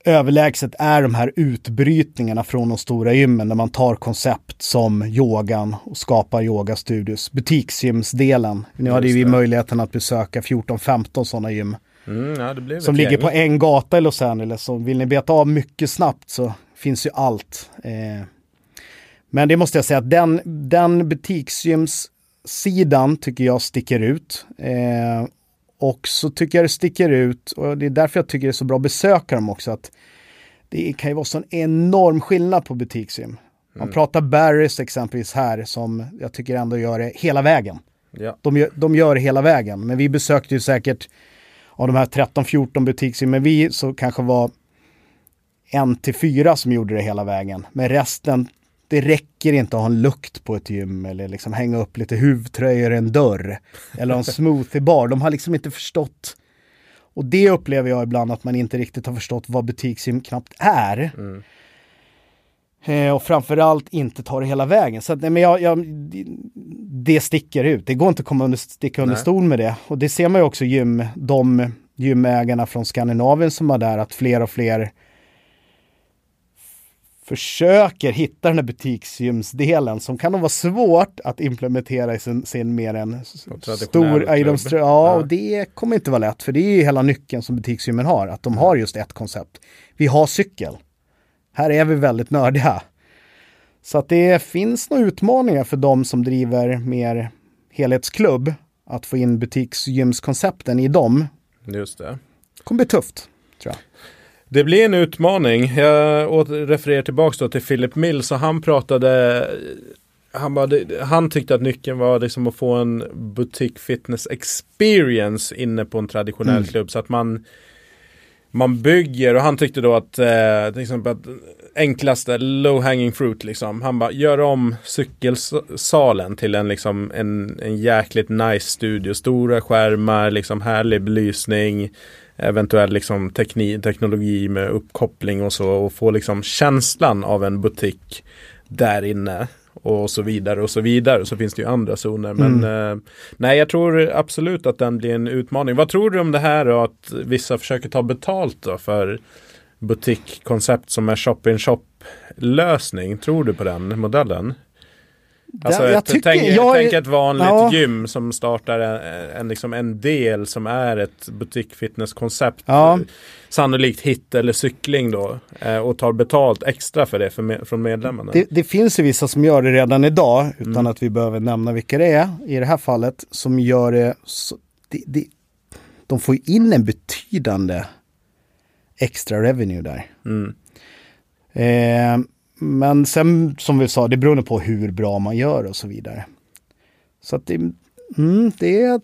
överlägset är de här utbrytningarna från de stora gymmen där man tar koncept som yogan och skapar yogastudios. Butiksgymsdelen. Nu hade vi möjligheten att besöka 14-15 sådana gym Mm, ja, som ligger på en gata i Los Angeles. Så vill ni beta av mycket snabbt så finns ju allt. Eh, men det måste jag säga att den, den butiksgymssidan tycker jag sticker ut. Eh, och så tycker jag det sticker ut, och det är därför jag tycker det är så bra att besöka dem också, att det kan ju vara sån enorm skillnad på butiksgym. Man pratar Barrys exempelvis här som jag tycker ändå gör det hela vägen. Ja. De gör, de gör det hela vägen. Men vi besökte ju säkert av de här 13-14 butiksgymmen vi så kanske var en till fyra som gjorde det hela vägen. Men resten, det räcker inte att ha en lukt på ett gym eller liksom hänga upp lite huvtröjor i en dörr. Eller en smoothiebar. De har liksom inte förstått. Och det upplever jag ibland att man inte riktigt har förstått vad butiksgym knappt är. Eh, och framförallt inte ta det hela vägen. Så att, nej, men jag, jag, det sticker ut. Det går inte att komma under, sticka under Nej. stol med det. Och det ser man ju också gym, de gymägarna från Skandinavien som var där, att fler och fler försöker hitta den här butiksgymsdelen som kan vara svårt att implementera i sin, sin mer än stor idrottsstr- Ja, Ja. och det kommer inte vara lätt, för det är ju hela nyckeln som butiksgymmen har, att de har just ett koncept. Vi har cykel. Här är vi väldigt nördiga. Så att det finns nog utmaningar för de som driver mer helhetsklubb att få in butiksgymskoncepten i dem. Just det. kommer bli tufft, tror jag. Det blir en utmaning. Jag refererar tillbaka till Philip Mills och han pratade han, bara, han tyckte att nyckeln var liksom att få en butik fitness experience inne på en traditionell Mm. klubb så att man man bygger och han tyckte då att eh, till exempel att enklaste low hanging fruit liksom. Han bara gör om cykelsalen till en liksom en, en jäkligt nice studio. Stora skärmar, liksom härlig belysning. Eventuell liksom tekni, teknologi med uppkoppling och så och få liksom känslan av en butik där inne. och så vidare och så vidare. Så finns det ju andra zoner. Men mm. eh, nej, jag tror absolut att den blir en utmaning. Vad tror du om det här då? Att vissa försöker ta betalt då för butikkoncept som är shop-in-shop lösning. Tror du på den modellen? Alltså jag ett, tycker, tänk, jag, tänk ett vanligt ja. gym som startar en, en, liksom en del som är ett butikfitnesskoncept. Ja. Sannolikt hit eller cykling då. Eh, och tar betalt extra för det för med, från medlemmarna. Det, det, finns ju vissa som gör det redan idag utan mm. att vi behöver nämna vilka det är. I det här fallet som gör det, så, det, det de får in en betydande extra revenue där. Mm. Eh, men sen som vi sa, det beror på hur bra man gör och så vidare. Så att det, mm, det är,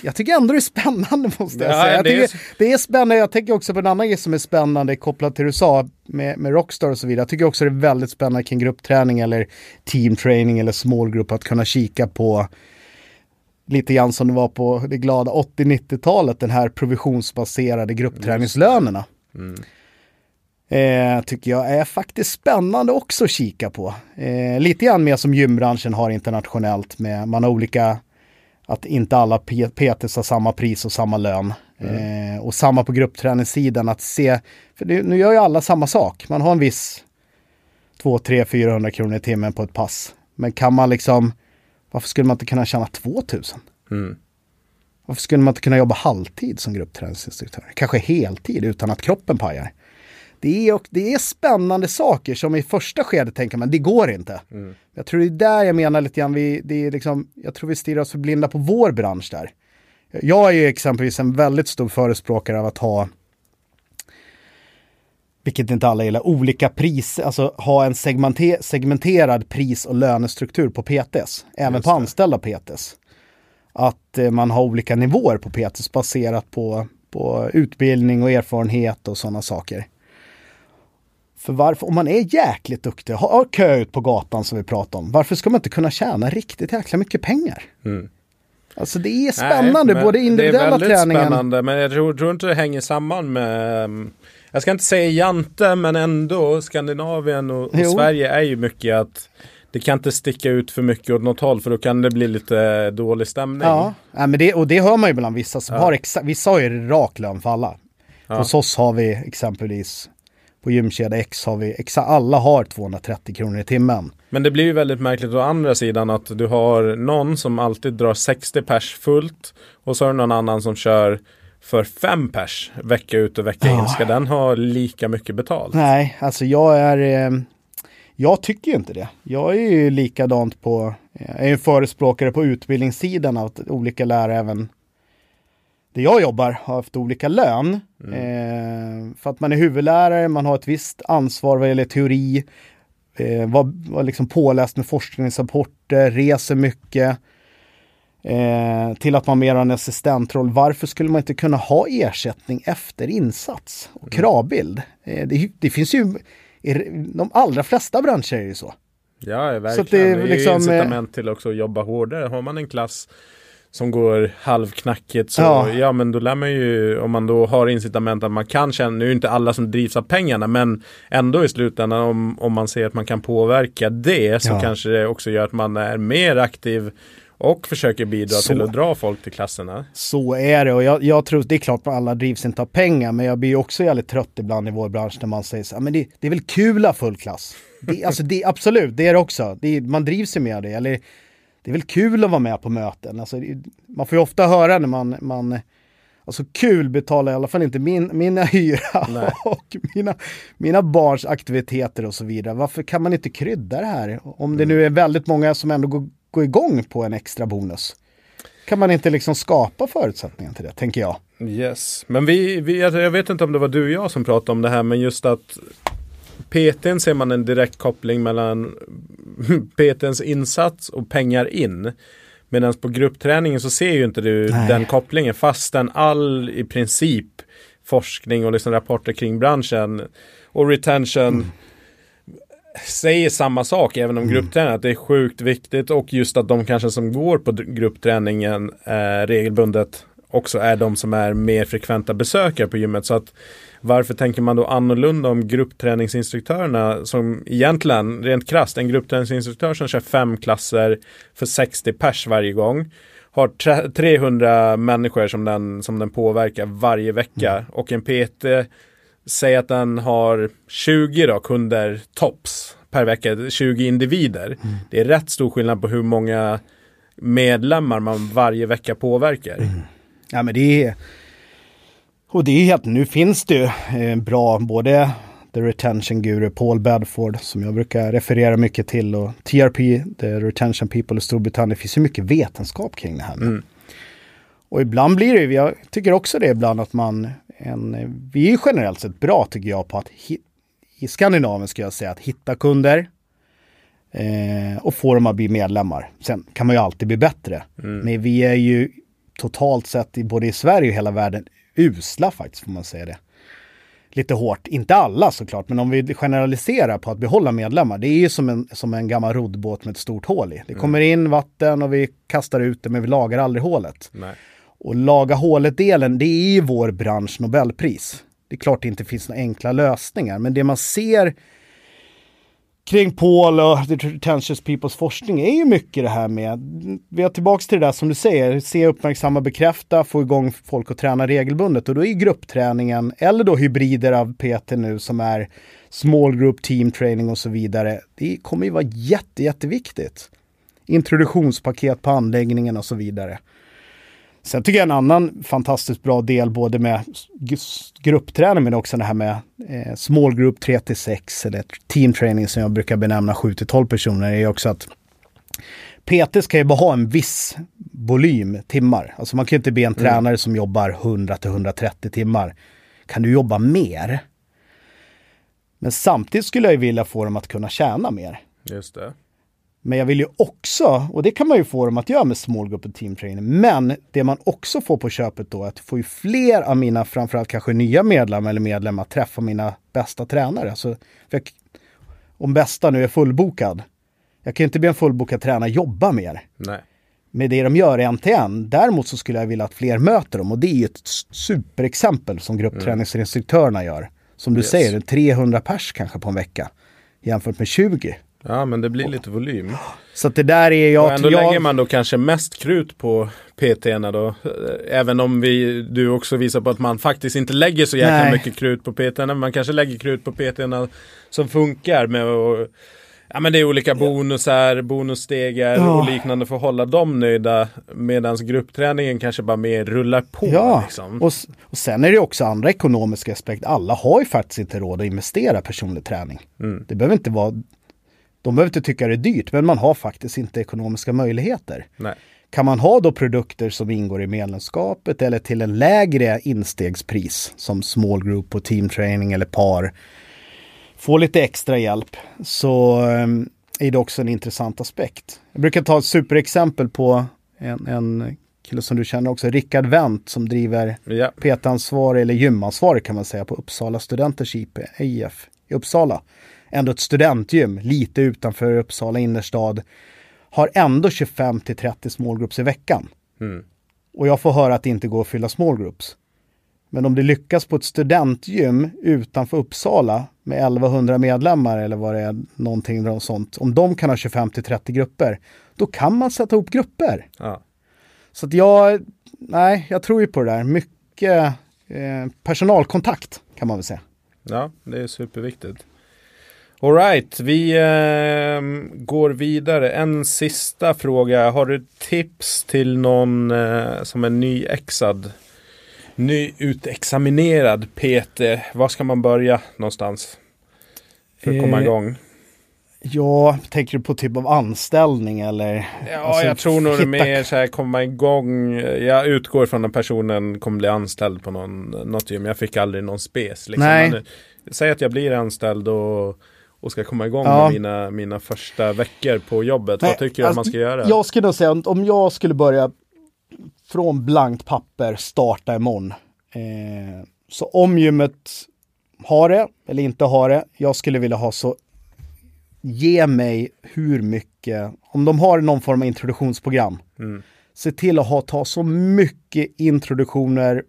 jag tycker ändå det är spännande [LAUGHS] måste jag ja, säga. Jag det, är... det är spännande, jag tänker också på en annan grej som är spännande kopplat till USA med, med Rockstar och så vidare. Jag tycker också det är väldigt spännande kring gruppträning eller teamtraining eller small group att kunna kika på lite grann som det var på det glada 80-90-talet, den här provisionsbaserade gruppträningslönerna. Mm. Eh, tycker jag är faktiskt spännande också att kika på. Eh, lite grann mer som gymbranschen har internationellt med, man har olika, att inte alla PTs har samma pris och samma lön. Mm. Eh, och samma på gruppträningssidan att se, för det, nu gör ju alla samma sak, man har en viss 2, 3, 400 kronor i timmen på ett pass. Men kan man liksom, varför skulle man inte kunna tjäna 2000? Mm. Varför skulle man inte kunna jobba halvtid som gruppträningsinstruktör? Kanske heltid utan att kroppen pajar. Det är, och, det är spännande saker som i första skedet tänker man, det går inte. Mm. Jag tror det är där jag menar lite grann, vi, det är liksom, jag tror vi stirrar oss för blinda på vår bransch där. Jag är ju exempelvis en väldigt stor förespråkare av att ha vilket inte alla gillar, olika priser, alltså ha en segmente segmenterad pris och lönestruktur på PTS, även på anställda PTS. Att eh, man har olika nivåer på PTS baserat på, på utbildning och erfarenhet och sådana saker. För varför, om man är jäkligt duktig, har kö ut på gatan som vi pratade om, varför ska man inte kunna tjäna riktigt jäkla mycket pengar? Mm. Alltså det är spännande, Nej, både individuella träningen. Det är väldigt träningen. spännande, men jag tror, tror, inte det hänger samman med mm, jag ska inte säga jante, men ändå Skandinavien och, och Sverige är ju mycket att det kan inte sticka ut för mycket åt något håll för då kan det bli lite dålig stämning. Ja, ja men det, och det hör man ju bland vissa som ja. har exakt, vissa har ju rak lön för alla. Ja. Hos oss har vi exempelvis på gymkedja X har vi, alla har 230 kronor i timmen. Men det blir ju väldigt märkligt å andra sidan att du har någon som alltid drar 60 pers fullt och så har du någon annan som kör för fem pers vecka ut och vecka in. Ska den ha lika mycket betalt? Nej, alltså jag är eh, jag tycker ju inte det. Jag är ju likadant på, jag är en förespråkare på utbildningssidan att olika lärare även där jag jobbar har haft olika lön. Mm. Eh, för att man är huvudlärare, man har ett visst ansvar vad gäller teori, eh, var, var liksom påläst med forskningsrapporter, reser mycket. Eh, till att man mer har en assistentroll. Varför skulle man inte kunna ha ersättning efter insats och mm. kravbild? Eh, det, det, finns ju, i de allra flesta branscher är ju så. Ja, verkligen. Så det, är det är liksom, incitament till också att jobba hårdare. Har man en klass som går halvknackigt så ja. ja. men då lär man ju om man då har incitament att man kan känna, nu är inte alla som drivs av pengarna men ändå i slutändan om, om man ser att man kan påverka det så ja. kanske det också gör att man är mer aktiv och försöker bidra så. till att dra folk till klasserna. Så är det och jag, jag tror, det är klart att alla drivs inte av pengar men jag blir också jävligt trött ibland i vår bransch när man säger så här, men det, det är väl kul att ha full klass. Det, alltså det, absolut, det är det också. Det, man drivs ju med det. Eller det är väl kul att vara med på möten. Alltså, man får ju ofta höra när man, man Alltså kul betalar i alla fall inte min, mina [LAUGHS] hyra Nej. och mina, mina barns aktiviteter och så vidare. Varför kan man inte krydda det här? Om det mm. nu är väldigt många som ändå går, går igång på en extra bonus. Kan man inte liksom skapa förutsättningar till det, tänker jag. Yes, men vi, vi jag vet inte om det var du och jag som pratade om det här, men just att PTn ser man en direkt koppling mellan [LAUGHS] PTns insats och pengar in. Medan på gruppträningen så ser ju inte du Nej. den kopplingen fastän all i princip forskning och liksom rapporter kring branschen och retention mm. säger samma sak även om mm. gruppträning att det är sjukt viktigt och just att de kanske som går på gruppträningen eh, regelbundet också är de som är mer frekventa besökare på gymmet. Så att varför tänker man då annorlunda om gruppträningsinstruktörerna som egentligen, rent krasst, en gruppträningsinstruktör som kör fem klasser för 60 pers varje gång har 300 människor som den, som den påverkar varje vecka mm. och en PT säger att den har 20 då, kunder tops per vecka, 20 individer. Mm. Det är rätt stor skillnad på hur många medlemmar man varje vecka påverkar. Mm. Ja men det är och det är helt, nu finns det ju eh, bra, både The Retention Guru Paul Bedford som jag brukar referera mycket till och TRP, The Retention People i Storbritannien. Det finns ju mycket vetenskap kring det här. Mm. Och ibland blir det, jag tycker också det ibland att man, en, vi är generellt sett bra tycker jag på att i Skandinavien ska jag säga att hitta kunder eh, och få dem att bli medlemmar. Sen kan man ju alltid bli bättre. Mm. Men vi är ju totalt sett både i Sverige och hela världen usla faktiskt får man säga det. Lite hårt, inte alla såklart, men om vi generaliserar på att behålla medlemmar. Det är ju som en, som en gammal roddbåt med ett stort hål i. Det mm. kommer in vatten och vi kastar ut det men vi lagar aldrig hålet. Nej. Och laga hålet-delen, det är ju vår bransch Nobelpris. Det är klart det inte finns några enkla lösningar, men det man ser kring Paul och The Pretentious Peoples forskning är ju mycket det här med, vi är tillbaks till det där som du säger, se, uppmärksamma, bekräfta, få igång folk att träna regelbundet och då är gruppträningen, eller då hybrider av PT nu som är small group team training och så vidare, det kommer ju vara jätte, jätteviktigt. Introduktionspaket på anläggningen och så vidare. Sen tycker jag en annan fantastiskt bra del både med gruppträning men också det här med eh, small group 3 6 eller team training som jag brukar benämna 7 12 personer är också att PT ska ju bara ha en viss volym timmar. Alltså man kan ju inte be en mm. tränare som jobbar 100 till 130 timmar. Kan du jobba mer? Men samtidigt skulle jag vilja få dem att kunna tjäna mer. Just det. Men jag vill ju också, och det kan man ju få dem att göra med small group och team training, men det man också får på köpet då är att få ju fler av mina, framförallt kanske nya medlemmar eller medlemmar, träffa mina bästa tränare. Alltså, jag, om bästa nu är fullbokad, jag kan ju inte be en fullbokad tränare jobba mer. Nej. Med det de gör en till en. Däremot så skulle jag vilja att fler möter dem och det är ju ett superexempel som gruppträningsinstruktörerna gör. Som du yes. säger, 300 pers kanske på en vecka jämfört med 20. Ja men det blir lite volym. Så att det där är jag... Och ändå jag... lägger man då kanske mest krut på PT-erna då. Även om vi, du också visar på att man faktiskt inte lägger så jäkla Nej. mycket krut på PT-erna. Man kanske lägger krut på PT-erna som funkar med att Ja men det är olika bonusar, bonusstegar ja. och liknande för att hålla dem nöjda. Medan gruppträningen kanske bara mer rullar på. Ja, liksom. och, och sen är det också andra ekonomiska aspekter. Alla har ju faktiskt inte råd att investera personlig träning. Mm. Det behöver inte vara de behöver inte tycka det är dyrt, men man har faktiskt inte ekonomiska möjligheter. Nej. Kan man ha då produkter som ingår i medlemskapet eller till en lägre instegspris som small group och team training eller par, få lite extra hjälp så um, är det också en intressant aspekt. Jag brukar ta ett superexempel på en, en kille som du känner också, Rickard Wendt som driver ja. PT-ansvar eller gymansvarig kan man säga på Uppsala Studenters IP, IF i Uppsala ändå ett studentgym lite utanför Uppsala innerstad, har ändå 25 till 30 smallgroups i veckan. Mm. Och jag får höra att det inte går att fylla smallgroups. Men om det lyckas på ett studentgym utanför Uppsala med 1100 medlemmar eller vad det är, någonting sånt. Om de kan ha 25 till 30 grupper, då kan man sätta ihop grupper. Ja. Så att jag, nej, jag tror ju på det där. Mycket eh, personalkontakt kan man väl säga. Ja, det är superviktigt. Alright, vi eh, går vidare. En sista fråga. Har du tips till någon eh, som är nyexad? Nyutexaminerad PT. Var ska man börja någonstans? För att komma eh, igång. Ja, tänker du på typ av anställning eller? Ja, alltså, jag tror nog hitta... mer så här komma igång. Jag utgår från att personen kommer bli anställd på någon, något gym. Jag fick aldrig någon spes. Liksom. Nej. Säg att jag blir anställd och och ska komma igång ja. med mina, mina första veckor på jobbet. Nej, Vad tycker du alltså, man ska göra? Jag skulle nog säga om jag skulle börja från blankt papper, starta imorgon. Eh, så om gymmet har det eller inte har det, jag skulle vilja ha så ge mig hur mycket, om de har någon form av introduktionsprogram, mm. se till att ha, ta så mycket introduktioner,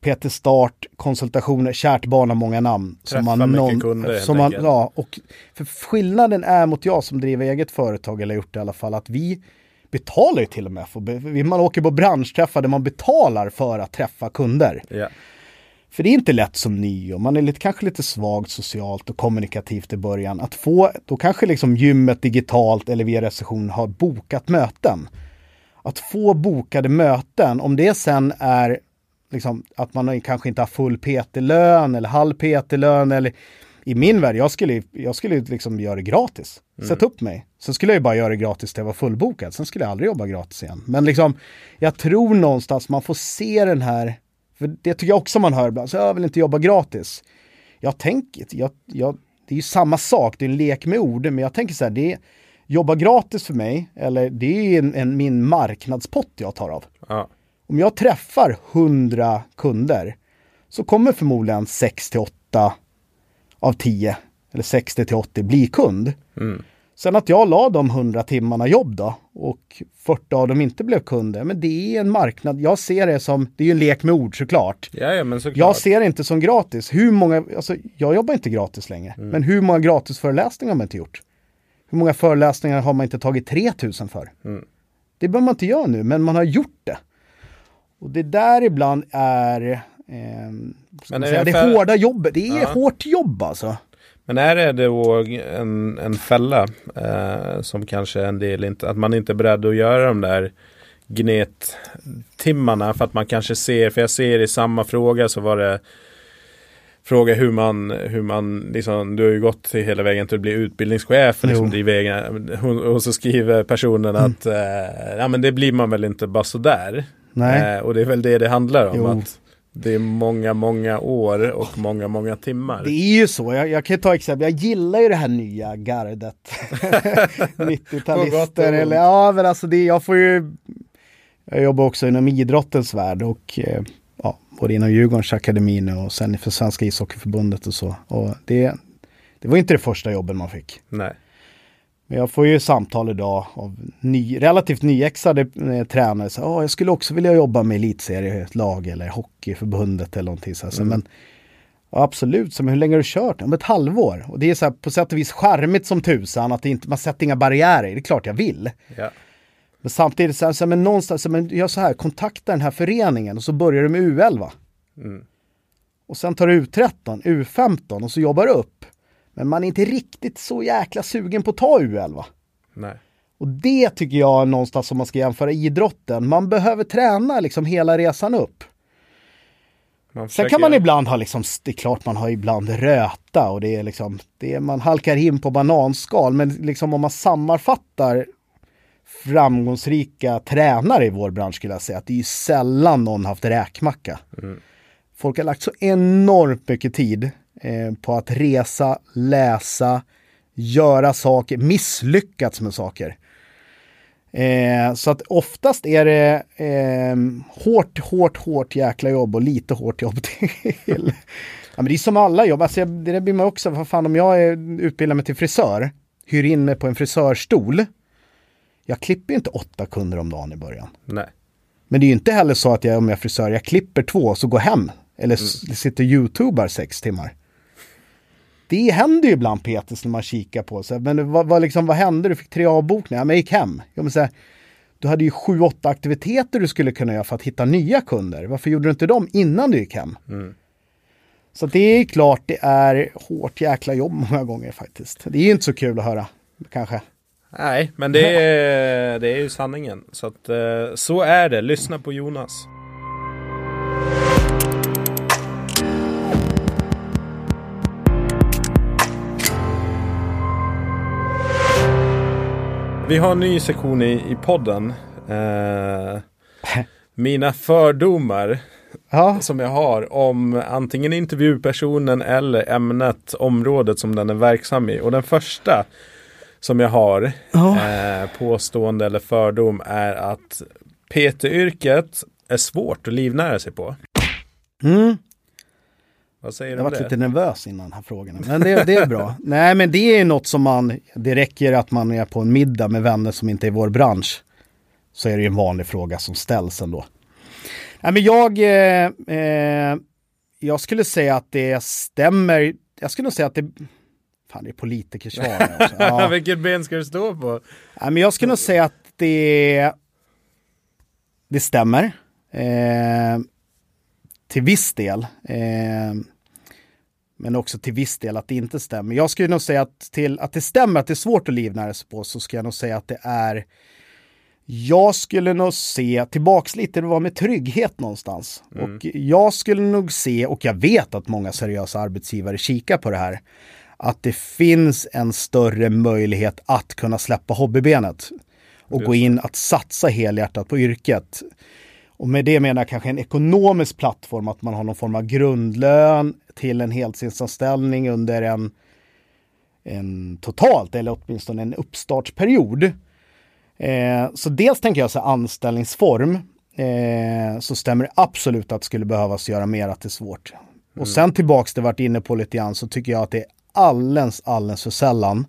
Peter Start, konsultationer, kärt barn har många namn. Träffa som man mycket kunder som man, ja, och för Skillnaden är mot jag som driver eget företag, eller gjort det i alla fall, att vi betalar ju till och med. För, man åker på branschträffar där man betalar för att träffa kunder. Yeah. För det är inte lätt som ny och man är lite, kanske lite svagt socialt och kommunikativt i början. Att få, då kanske liksom gymmet digitalt eller via reception har bokat möten. Att få bokade möten, om det sen är liksom, att man kanske inte har full PT-lön eller halv PT-lön eller i min värld, jag skulle, jag skulle liksom göra det gratis. Mm. Sätt upp mig. Sen skulle jag bara göra det gratis till jag var fullbokad. Sen skulle jag aldrig jobba gratis igen. Men liksom, jag tror någonstans man får se den här, för det tycker jag också man hör ibland, så jag vill inte jobba gratis. Jag tänker, jag, jag, det är ju samma sak, det är en lek med ord, men jag tänker så här, det är, jobba gratis för mig, eller det är en, en min marknadspott jag tar av. Ja. Om jag träffar 100 kunder så kommer förmodligen 6 till 8 av 10 eller 60 till 80 bli kund. Mm. Sen att jag la de 100 timmarna jobb då och 40 av dem inte blev kunder, men det är en marknad. Jag ser det som, det är ju en lek med ord såklart. Ja, men såklart. Jag ser det inte som gratis. Hur många, alltså jag jobbar inte gratis längre, mm. men hur många gratisföreläsningar har man inte gjort? Hur många föreläsningar har man inte tagit 3000 för? Mm. Det behöver man inte göra nu, men man har gjort det. Och det där ibland är, eh, men är säga, det, för... hårda jobbet. Det är ja. hårt jobb alltså. Men är det då en, en fälla eh, som kanske en del inte, att man inte är beredd att göra de där gnettimmarna för att man kanske ser, för jag ser i samma fråga så var det fråga hur man, hur man liksom, du har ju gått hela vägen till att bli utbildningschef liksom, och, och så skriver personen mm. att eh, ja men det blir man väl inte bara sådär. Nej. Eh, och det är väl det det handlar om. Att det är många, många år och många, många timmar. Det är ju så. Jag, jag kan ta exempel. Jag gillar ju det här nya gardet. [LAUGHS] 90-talister eller ja, men alltså det, jag får ju. Jag jobbar också inom idrottens värld och eh, ja, både inom Djurgårdens akademin och sen för Svenska ishockeyförbundet och så. Och det, det var inte det första jobben man fick. Nej. Men jag får ju samtal idag av ny, relativt nyexade eh, tränare. Så, oh, jag skulle också vilja jobba med elitserielag eller hockeyförbundet eller någonting. Så, mm. men, ja, absolut, så, men hur länge har du kört? Om ett halvår. Och det är så här, på sätt och vis charmigt som tusan att det inte, man sätter inga barriärer. Det är klart jag vill. Ja. Men samtidigt så här, så här, men någonstans, så, men gör så här, kontakta den här föreningen och så börjar du med U11. Mm. Och sen tar du U13, U15 och så jobbar du upp. Men man är inte riktigt så jäkla sugen på att ta U11. Nej. Och det tycker jag är någonstans som man ska jämföra idrotten. Man behöver träna liksom hela resan upp. Försöker... Sen kan man ibland ha liksom, det är klart man har ibland röta och det är liksom, det är, man halkar in på bananskal. Men liksom om man sammanfattar framgångsrika tränare i vår bransch skulle jag säga att det är ju sällan någon haft räkmacka. Mm. Folk har lagt så enormt mycket tid Eh, på att resa, läsa, göra saker, misslyckats med saker. Eh, så att oftast är det eh, hårt, hårt, hårt jäkla jobb och lite hårt jobb [LAUGHS] till. ja, men det är som alla jobb, alltså, det där blir man också, vad fan om jag är utbildad mig till frisör, hyr in mig på en frisörstol. Jag klipper inte åtta kunder om dagen i början. Nej. Men det är ju inte heller så att jag, om jag är frisör, jag klipper två så går hem. Eller mm. sitter youtubar sex timmar det händer ju ibland Peter när man kikar på sig. Men vad, vad, liksom, vad hände? Du fick tre avbokningar, men jag gick hem. Jag vill säga, du hade ju sju, åtta aktiviteter du skulle kunna göra för att hitta nya kunder. Varför gjorde du inte dem innan du gick hem? Mm. Så det är klart det är hårt jäkla jobb många gånger faktiskt. Det är ju inte så kul att höra, kanske. Nej, men det är, det är ju sanningen. Så att eh, så är det. Lyssna på Jonas. Vi har en ny sektion i, i podden. Eh, mina fördomar. Ja. Som jag har om antingen intervjupersonen eller ämnet, området som den är verksam i. Och den första som jag har, ja. eh, påstående eller fördom, är att PT-yrket är svårt att livnära sig på. Mm. Vad säger du? Jag varit lite nervös innan den här frågan. Men det, det är bra. [LAUGHS] Nej men det är något som man, det räcker att man är på en middag med vänner som inte är vår bransch. så är det ju en vanlig fråga som ställs ändå. Nej, men jag, eh, eh, jag skulle säga att det stämmer. Jag skulle nog säga att det... Fan, det är politikersvar. [LAUGHS] Ja. Vilket ben ska du stå på? Nej, men jag skulle nog säga att det, det stämmer. Eh, till viss del. Eh, men också till viss del att det inte stämmer. Jag skulle nog säga att, till, att det stämmer att det är svårt att livnära sig på så ska jag nog säga att det är jag skulle nog se tillbaks lite, det var med trygghet någonstans. Mm. Och jag skulle nog se, och jag vet att många seriösa arbetsgivare kikar på det här, att det finns en större möjlighet att kunna släppa hobbybenet och gå in att satsa helhjärtat på yrket. Och med det menar jag kanske en ekonomisk plattform, att man har någon form av grundlön till en heltidsanställning under en, en totalt, eller åtminstone en uppstartsperiod. Eh, så dels tänker jag så anställningsform, eh, så stämmer det absolut att det skulle behövas göra mer, att det är svårt. Mm. Och sen tillbaks det varit inne på lite grann, så tycker jag att det är alldeles, alldeles för sällan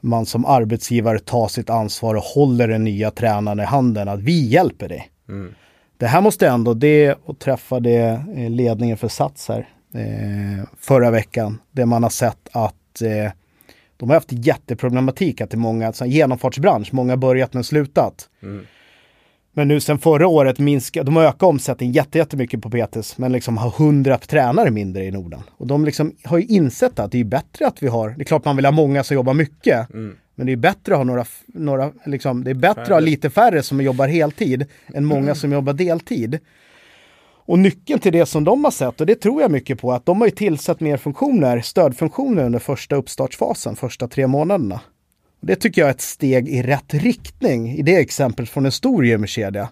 man som arbetsgivare tar sitt ansvar och håller den nya tränaren i handen, att vi hjälper dig. Mm. Det här måste ändå, det och träffade eh, ledningen för Sats här eh, förra veckan, det man har sett att eh, de har haft jätteproblematik att det är många, alltså genomfartsbransch, många börjat men slutat. Mm. Men nu sen förra året minskar, de har ökat omsättningen jättemycket på PTS, men liksom har hundra tränare mindre i Norden. Och de liksom har ju insett att det är bättre att vi har, det är klart man vill ha många som jobbar mycket, mm. Men det är bättre att ha några, några liksom, det är bättre att ha lite färre som jobbar heltid än många mm. som jobbar deltid. Och nyckeln till det som de har sett, och det tror jag mycket på, att de har ju tillsatt mer funktioner, stödfunktioner under första uppstartsfasen, första tre månaderna. Det tycker jag är ett steg i rätt riktning i det exemplet från en stor gymkedja.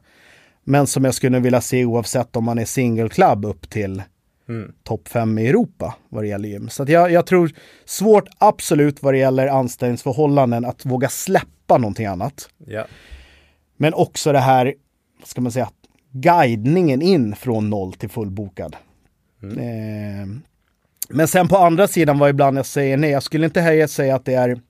Men som jag skulle vilja se oavsett om man är single club upp till mm. topp fem i Europa vad det gäller gym. Så jag, jag, tror svårt absolut vad det gäller anställningsförhållanden att våga släppa någonting annat. Yeah. Men också det här, vad ska man säga, guidningen in från noll till fullbokad. Mm. Eh, men sen på andra sidan var ibland jag säger nej, jag skulle inte heller säga att det är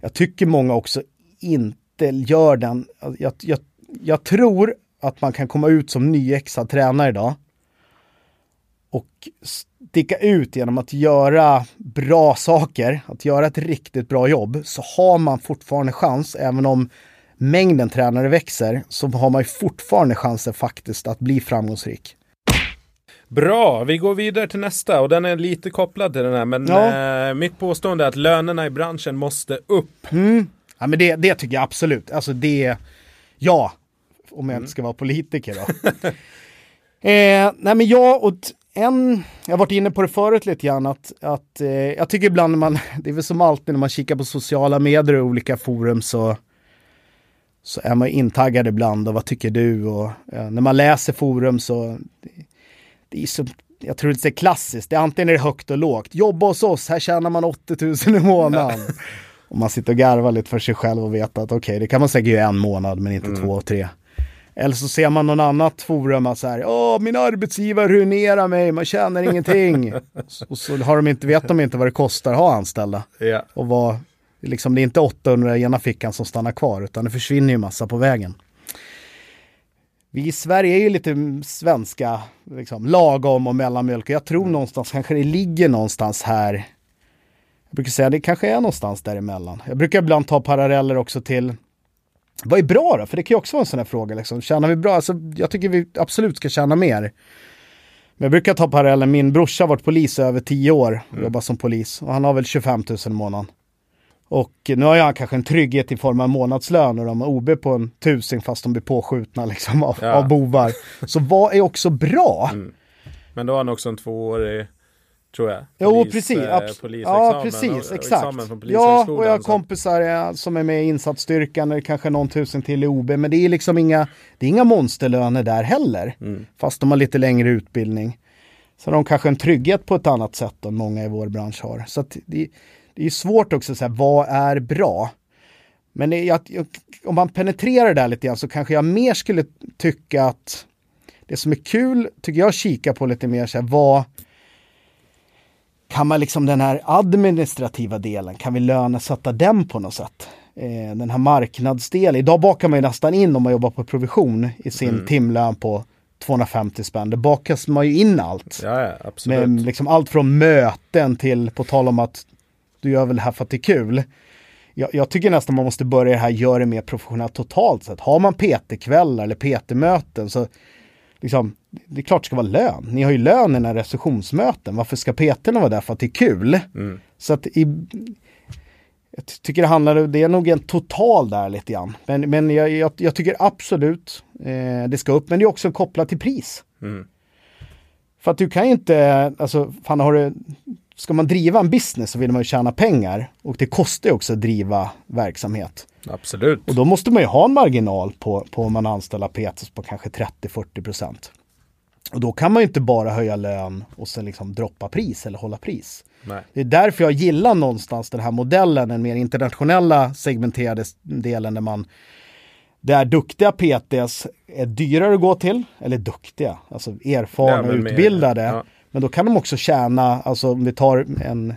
jag tycker många också inte gör den. Jag, jag, jag tror att man kan komma ut som nyexad tränare idag och sticka ut genom att göra bra saker, att göra ett riktigt bra jobb, så har man fortfarande chans, även om mängden tränare växer, så har man ju fortfarande chansen faktiskt att bli framgångsrik. Bra, vi går vidare till nästa och den är lite kopplad till den här. Men ja. eh, mitt påstående är att lönerna i branschen måste upp. Mm. Ja men det, det tycker jag absolut. Alltså det, ja, om jag inte mm. ska vara politiker då. [LAUGHS] eh, nej men jag och en, jag har varit inne på det förut lite grann, att, att eh, jag tycker ibland när man, [LAUGHS] det är väl som alltid när man kikar på sociala medier och olika forum så så är man intaggad ibland och vad tycker du? Och ja, när man läser forum så det är så, jag tror det är klassiskt, det är antingen är det högt och lågt. Jobba hos oss, här tjänar man 80 000 i månaden. [LAUGHS] och man sitter och garvar lite för sig själv och vet att okej, okay, det kan man säkert göra en månad men inte mm. två och tre. Eller så ser man någon annat forum att så här, åh min arbetsgivare ruinerar mig, man tjänar ingenting. [LAUGHS] och så har de inte, vet de inte vad det kostar att ha anställda. Yeah. Och vad, liksom, det är inte 800 i ena fickan som stannar kvar, utan det försvinner ju massa på vägen vi i Sverige är ju lite svenska, liksom, lagom och mellanmjölk. Jag tror mm. någonstans kanske det ligger någonstans här. Jag brukar säga det kanske är någonstans däremellan. Jag brukar ibland ta paralleller också till vad är bra då? För det kan ju också vara en sån här fråga. Liksom. Tjänar vi bra? Alltså, jag tycker vi absolut ska tjäna mer. Men jag brukar ta parallellen, min brorsa har varit polis i över tio år och mm. jobbat som polis. Och han har väl 25 000 i månaden. Och nu har jag kanske en trygghet i form av månadslön och de har OB på en tusing fast de blir påskjutna liksom av, ja. av bovar. Så vad är också bra? Mm. Men då har han också en tvåårig tror jag. Polis, jo, precis. Eh, ja, precis. Och, exakt. ja, och jag har kompisar ja, som är med i insatsstyrkan, eller kanske någon tusen till i OB, men det är liksom inga, det är inga monsterlöner där heller. Mm. Fast de har lite längre utbildning. Så de har kanske en trygghet på ett annat sätt än många i vår bransch har. Så det, det är svårt också att säga vad är bra? Men jag, om man penetrerar det där lite grann så kanske jag mer skulle tycka att det som är kul, tycker jag, kika på lite mer så här, vad kan man liksom den här administrativa delen, kan vi lönesätta den på något sätt? eh, den här marknadsdelen. Idag bakar man ju nästan in om man jobbar på provision i sin Mm. timlön på 250 spänn. Det bakas man ju in allt. Ja, ja absolut. Med liksom allt från möten till, på tal om att du gör väl det här för att det är kul. Jag, jag tycker nästan man måste börja det här, göra det mer professionellt totalt sett. Har man PT-kvällar eller PT-möten så liksom, det är klart det ska vara lön. Ni har ju lön i era recessionsmöten. Varför ska PT-erna vara där för att det är kul? Mm. Så att i, jag ty- tycker det handlar, det är nog en total där lite grann. Men, men jag, jag, jag tycker absolut eh, det ska upp, men det är också kopplat till pris. Mm. För att du kan ju inte, alltså, fan har du, ska man driva en business så vill man ju tjäna pengar och det kostar ju också att driva verksamhet. Absolut. Och då måste man ju ha en marginal på, på om man anställer PTs på kanske 30-40 procent. Och då kan man ju inte bara höja lön och sen liksom droppa pris eller hålla pris. Nej. Det är därför jag gillar någonstans den här modellen, den mer internationella segmenterade delen där man där duktiga PTs är dyrare att gå till, eller duktiga, alltså erfarna Ja, och mer- utbildade. ja. Men då kan de också tjäna, alltså om vi tar en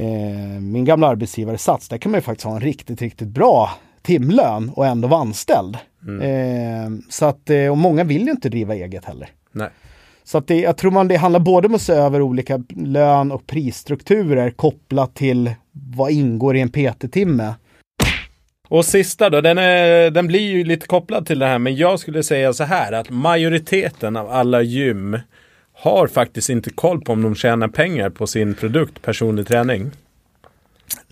eh, min gamla arbetsgivare Sats, där kan man ju faktiskt ha en riktigt, riktigt bra timlön och ändå vara anställd. Mm. Eh, så att, eh, och många vill ju inte driva eget heller. Nej. Så att det, jag tror man det handlar både om att se över olika lön och prisstrukturer kopplat till vad ingår i en PT-timme. Och sista då, den, är, den blir ju lite kopplad till det här, men jag skulle säga så här att majoriteten av alla gym har faktiskt inte koll på om de tjänar pengar på sin produkt personlig träning.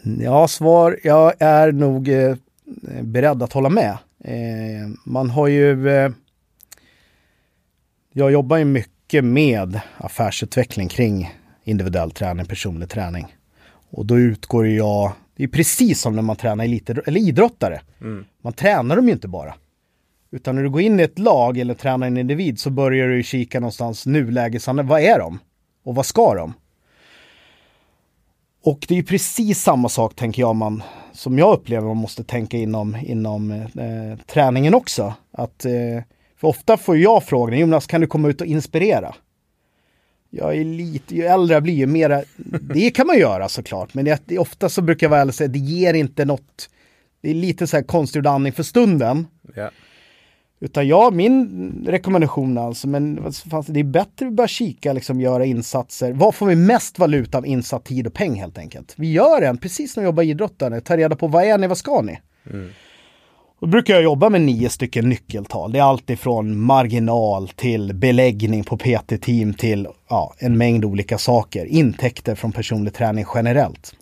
Ja, svar, jag är nog eh, beredd att hålla med. Eh, man har ju, eh, jag jobbar ju mycket med affärsutveckling kring individuell träning, personlig träning. Och då utgår jag, det är precis som när man tränar elit, eller idrottare. Mm. Man tränar dem ju inte bara. Utan när du går in i ett lag eller tränar en individ så börjar du ju kika någonstans nulägesande. Vad är de? Och vad ska de? Och det är ju precis samma sak tänker jag man, som jag upplever man måste tänka inom, inom eh, träningen också. Att, eh, för ofta får jag frågan, Jonas kan du komma ut och inspirera? Jag är lite, ju äldre jag blir ju mera, det kan man göra såklart, men det, det, ofta så brukar jag väl säga, det ger inte något, det är lite så här konstgjord andning för stunden. Yeah. Utan ja, min rekommendation alltså, men det är bättre att börja kika, liksom göra insatser. Vad får vi mest valuta av insatt tid och peng helt enkelt? Vi gör en, precis när vi jobbar idrottare, ta reda på vad är ni, vad ska ni? Då brukar jag jobba med nio stycken nyckeltal. Det är allt ifrån marginal till beläggning på PT-team till ja, en mängd olika saker. Intäkter från personlig träning generellt.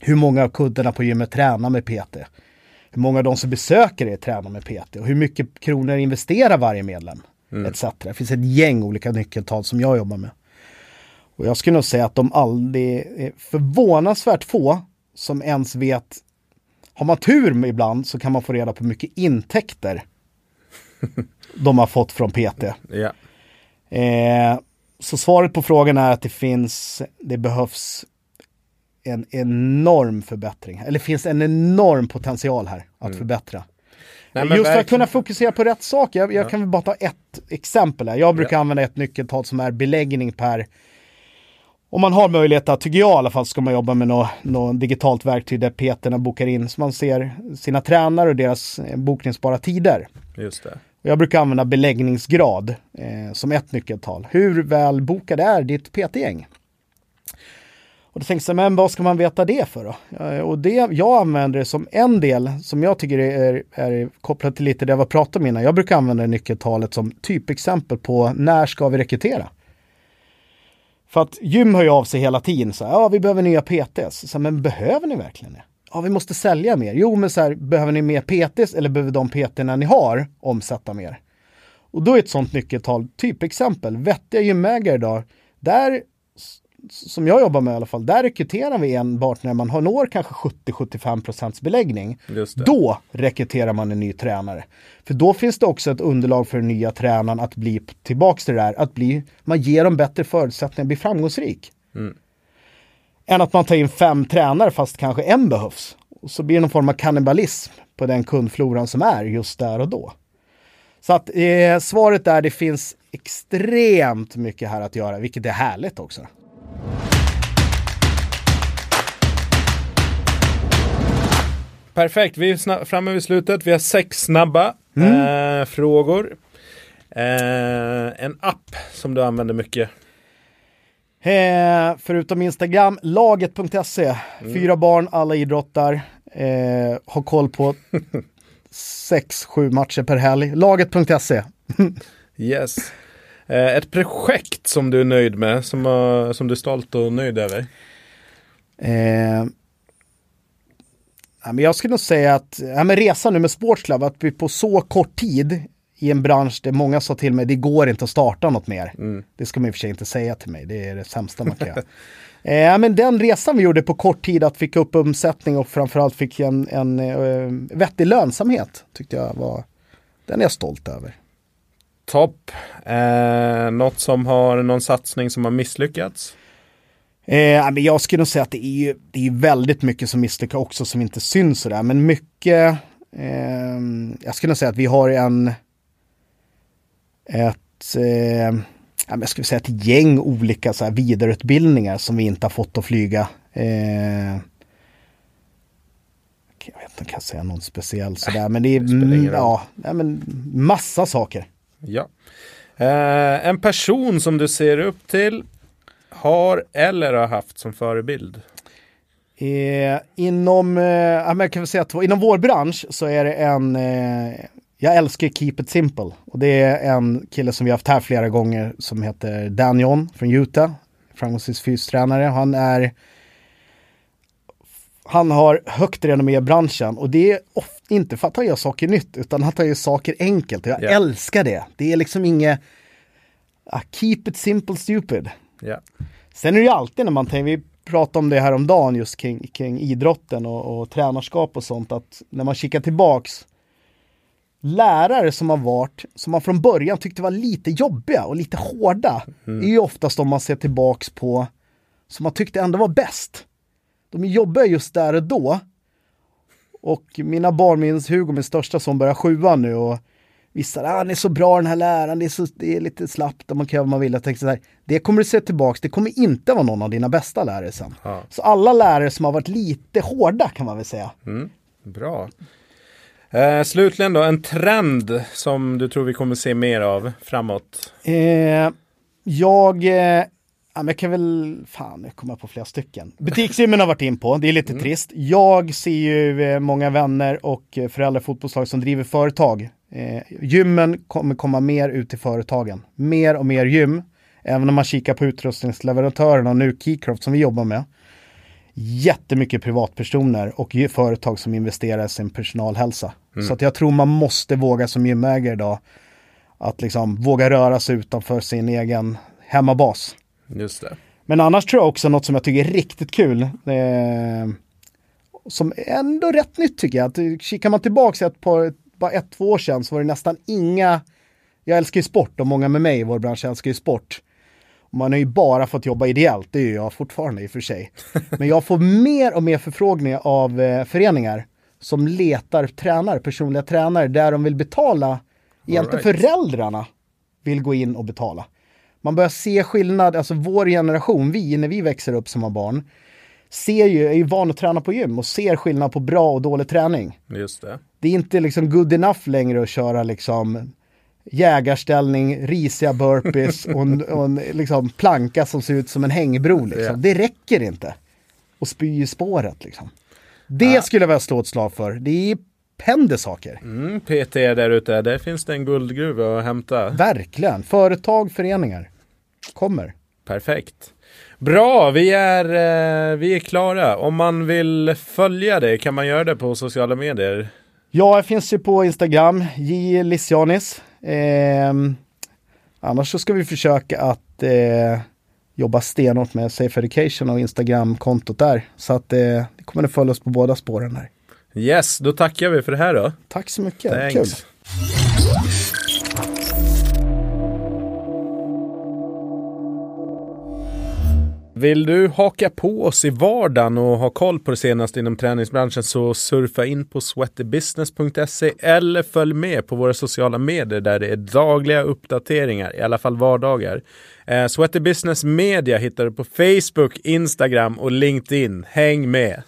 Hur många av kunderna på gymmet tränar med PT? Hur många av de som besöker er tränar med PT? Och hur mycket kronor investerar varje medlem? Etc. Det finns ett gäng olika nyckeltal som jag jobbar med. Och jag skulle nog säga att de aldrig är förvånansvärt få som ens vet har man tur ibland så kan man få reda på hur mycket intäkter [LAUGHS] de har fått från PT. Ja. Eh, så svaret på frågan är att det finns, det behövs en enorm förbättring. Eller finns en enorm potential här att förbättra. Nej, Just för att kunna fokusera på rätt saker. Jag, jag kan väl bara ta ett exempel här. Jag brukar använda ett nyckeltal som är beläggning per om man har möjlighet att, tycker jag i alla fall, ska man jobba med något, något digitalt verktyg där peterna bokar in så man ser sina tränare och deras eh, bokningsbara tider. Just det. Jag brukar använda beläggningsgrad eh, som ett nyckeltal. Hur väl bokade är ditt PT-gäng? Och då tänkte jag, men vad ska man veta det för då? Och det, jag använder det som en del som jag tycker är, är kopplat till lite det jag var pratat om innan. Jag brukar använda nyckeltalet som typexempel på när ska vi rekrytera? För att gym hör ju av sig hela tiden. Så här, ja, vi behöver nya PTs. Så här, men behöver ni verkligen det? Ja, vi måste sälja mer. Jo, men så här, behöver ni mer PTs eller behöver de PTna ni har omsätta mer? Och då är ett sånt nyckeltal, typexempel, vettiga gymägare idag, där, som jag jobbar med i alla fall, där rekryterar vi enbart när man har når kanske 70-75% beläggning. Då rekryterar man en ny tränare. För då finns det också ett underlag för den nya tränaren att bli tillbaks till det där, att bli, man ger dem bättre förutsättningar att bli framgångsrik. Än att man tar in fem tränare fast kanske en behövs. Och så blir det någon form av kannibalism på den kundfloran som är just där och då. Så att eh, svaret är det finns extremt mycket här att göra, vilket är härligt också. Perfekt, vi är framme vid slutet. Vi har sex snabba mm. eh, frågor. Eh, en app som du använder mycket. Eh, förutom Instagram, laget.se. Mm. Fyra barn, alla idrottar. Eh, har koll på [LAUGHS] sex, sju matcher per helg. Laget.se. [LAUGHS] yes. Eh, ett projekt som du är nöjd med, som, uh, som du är stolt och nöjd över? Eh, ja, men jag skulle nog säga att ja, men resan nu med Sportsclub, att vi på så kort tid i en bransch där många sa till mig det går inte att starta något mer. Mm. Det ska man i och för sig inte säga till mig, det är det sämsta man kan göra. [LAUGHS] eh, men den resan vi gjorde på kort tid att fick upp omsättning och framförallt fick en, en uh, vettig lönsamhet tyckte jag var, den är jag stolt över. Topp. Eh, något som har någon satsning som har misslyckats? Eh, men jag skulle nog säga att det är ju det är väldigt mycket som misslyckas också som inte syns sådär. Men mycket, eh, jag skulle nog säga att vi har en, ett, eh, jag skulle säga ett gäng olika så här, vidareutbildningar som vi inte har fått att flyga. Eh, jag vet inte, kan jag säga någon speciell sådär, men det är, det ja, men massa saker. Ja. Eh, en person som du ser upp till, har eller har haft som förebild? Eh, inom, eh, jag kan säga två, inom vår bransch så är det en, eh, jag älskar Keep It Simple. Och det är en kille som vi haft här flera gånger som heter Dan från Utah. Framgångsrik fystränare. Han är han har högt renommé i branschen och det är ofta inte för att han gör saker nytt utan att han gör saker enkelt. Jag yeah. älskar det. Det är liksom inget uh, keep it simple stupid. Yeah. Sen är det ju alltid när man tänker, vi pratade om det här om dagen just kring, kring idrotten och, och tränarskap och sånt, att när man kikar tillbaks lärare som har varit, som man från början tyckte var lite jobbiga och lite hårda, mm. är ju oftast de man ser tillbaks på som man tyckte ändå var bäst de jobbar just där och då. Och mina barn, min Hugo, min största son, börjar sjuan nu och vissa, ah, han är så bra den här läraren, det är, så, det är lite slappt och man kan göra vad man vill. Jag tänkte så här, det kommer du se tillbaks, det kommer inte vara någon av dina bästa lärare sen. Ja. Så alla lärare som har varit lite hårda kan man väl säga. Mm, bra. Eh, slutligen då, en trend som du tror vi kommer se mer av framåt? Eh, jag eh, Ja, men jag kan väl, fan, jag kommer på flera stycken. Butiksgymmen har varit in på, det är lite mm. trist. Jag ser ju eh, många vänner och eh, föräldrar fotbollslag som driver företag. Eh, gymmen kommer komma mer ut till företagen. Mer och mer gym. Även om man kikar på utrustningsleverantörerna och nu Keycraft som vi jobbar med. Jättemycket privatpersoner och företag som investerar i sin personalhälsa. Mm. Så att jag tror man måste våga som gymägare idag att liksom våga röra sig utanför sin egen hemmabas. Just det. Men annars tror jag också något som jag tycker är riktigt kul. Eh, som är ändå rätt nytt tycker jag. Att, kikar man tillbaka ett par, bara ett, två år sedan så var det nästan inga, jag älskar ju sport och många med mig i vår bransch älskar ju sport. Man har ju bara fått jobba ideellt, det är ju jag fortfarande i och för sig. [LAUGHS] Men jag får mer och mer förfrågningar av eh, föreningar som letar tränare, personliga tränare, där de vill betala, egentligen right. föräldrarna vill gå in och betala man börjar se skillnad, alltså vår generation, vi när vi växer upp som har barn, ser ju, är ju van att träna på gym och ser skillnad på bra och dålig träning. Just det. Det är inte liksom good enough längre att köra liksom jägarställning, risiga burpees och en, och en liksom planka som ser ut som en hängbro. Liksom. Yeah. Det räcker inte. Och spy i spåret liksom. Det ja. skulle jag vilja slå ett slag för. Det är händer saker. Mm, PT där ute, där finns det en guldgruva att hämta. Verkligen. Företag, föreningar kommer. Perfekt. Bra, vi är, eh, vi är klara. Om man vill följa dig, kan man göra det på sociala medier? Ja, jag finns ju på Instagram, J. Lissianis. Eh, annars så ska vi försöka att eh, jobba stenhårt med Safe Education och Instagram-kontot där. Så att eh, det kommer att följa oss på båda spåren här. Yes, då tackar vi för det här då. Tack så mycket, Thanks. kul. Vill du haka på oss i vardagen och ha koll på det senaste inom träningsbranschen så surfa in på sweatybusiness.se eller följ med på våra sociala medier där det är dagliga uppdateringar, i alla fall vardagar. Eh, Sweaty Business Media hittar du på Facebook, Instagram och LinkedIn. Häng med!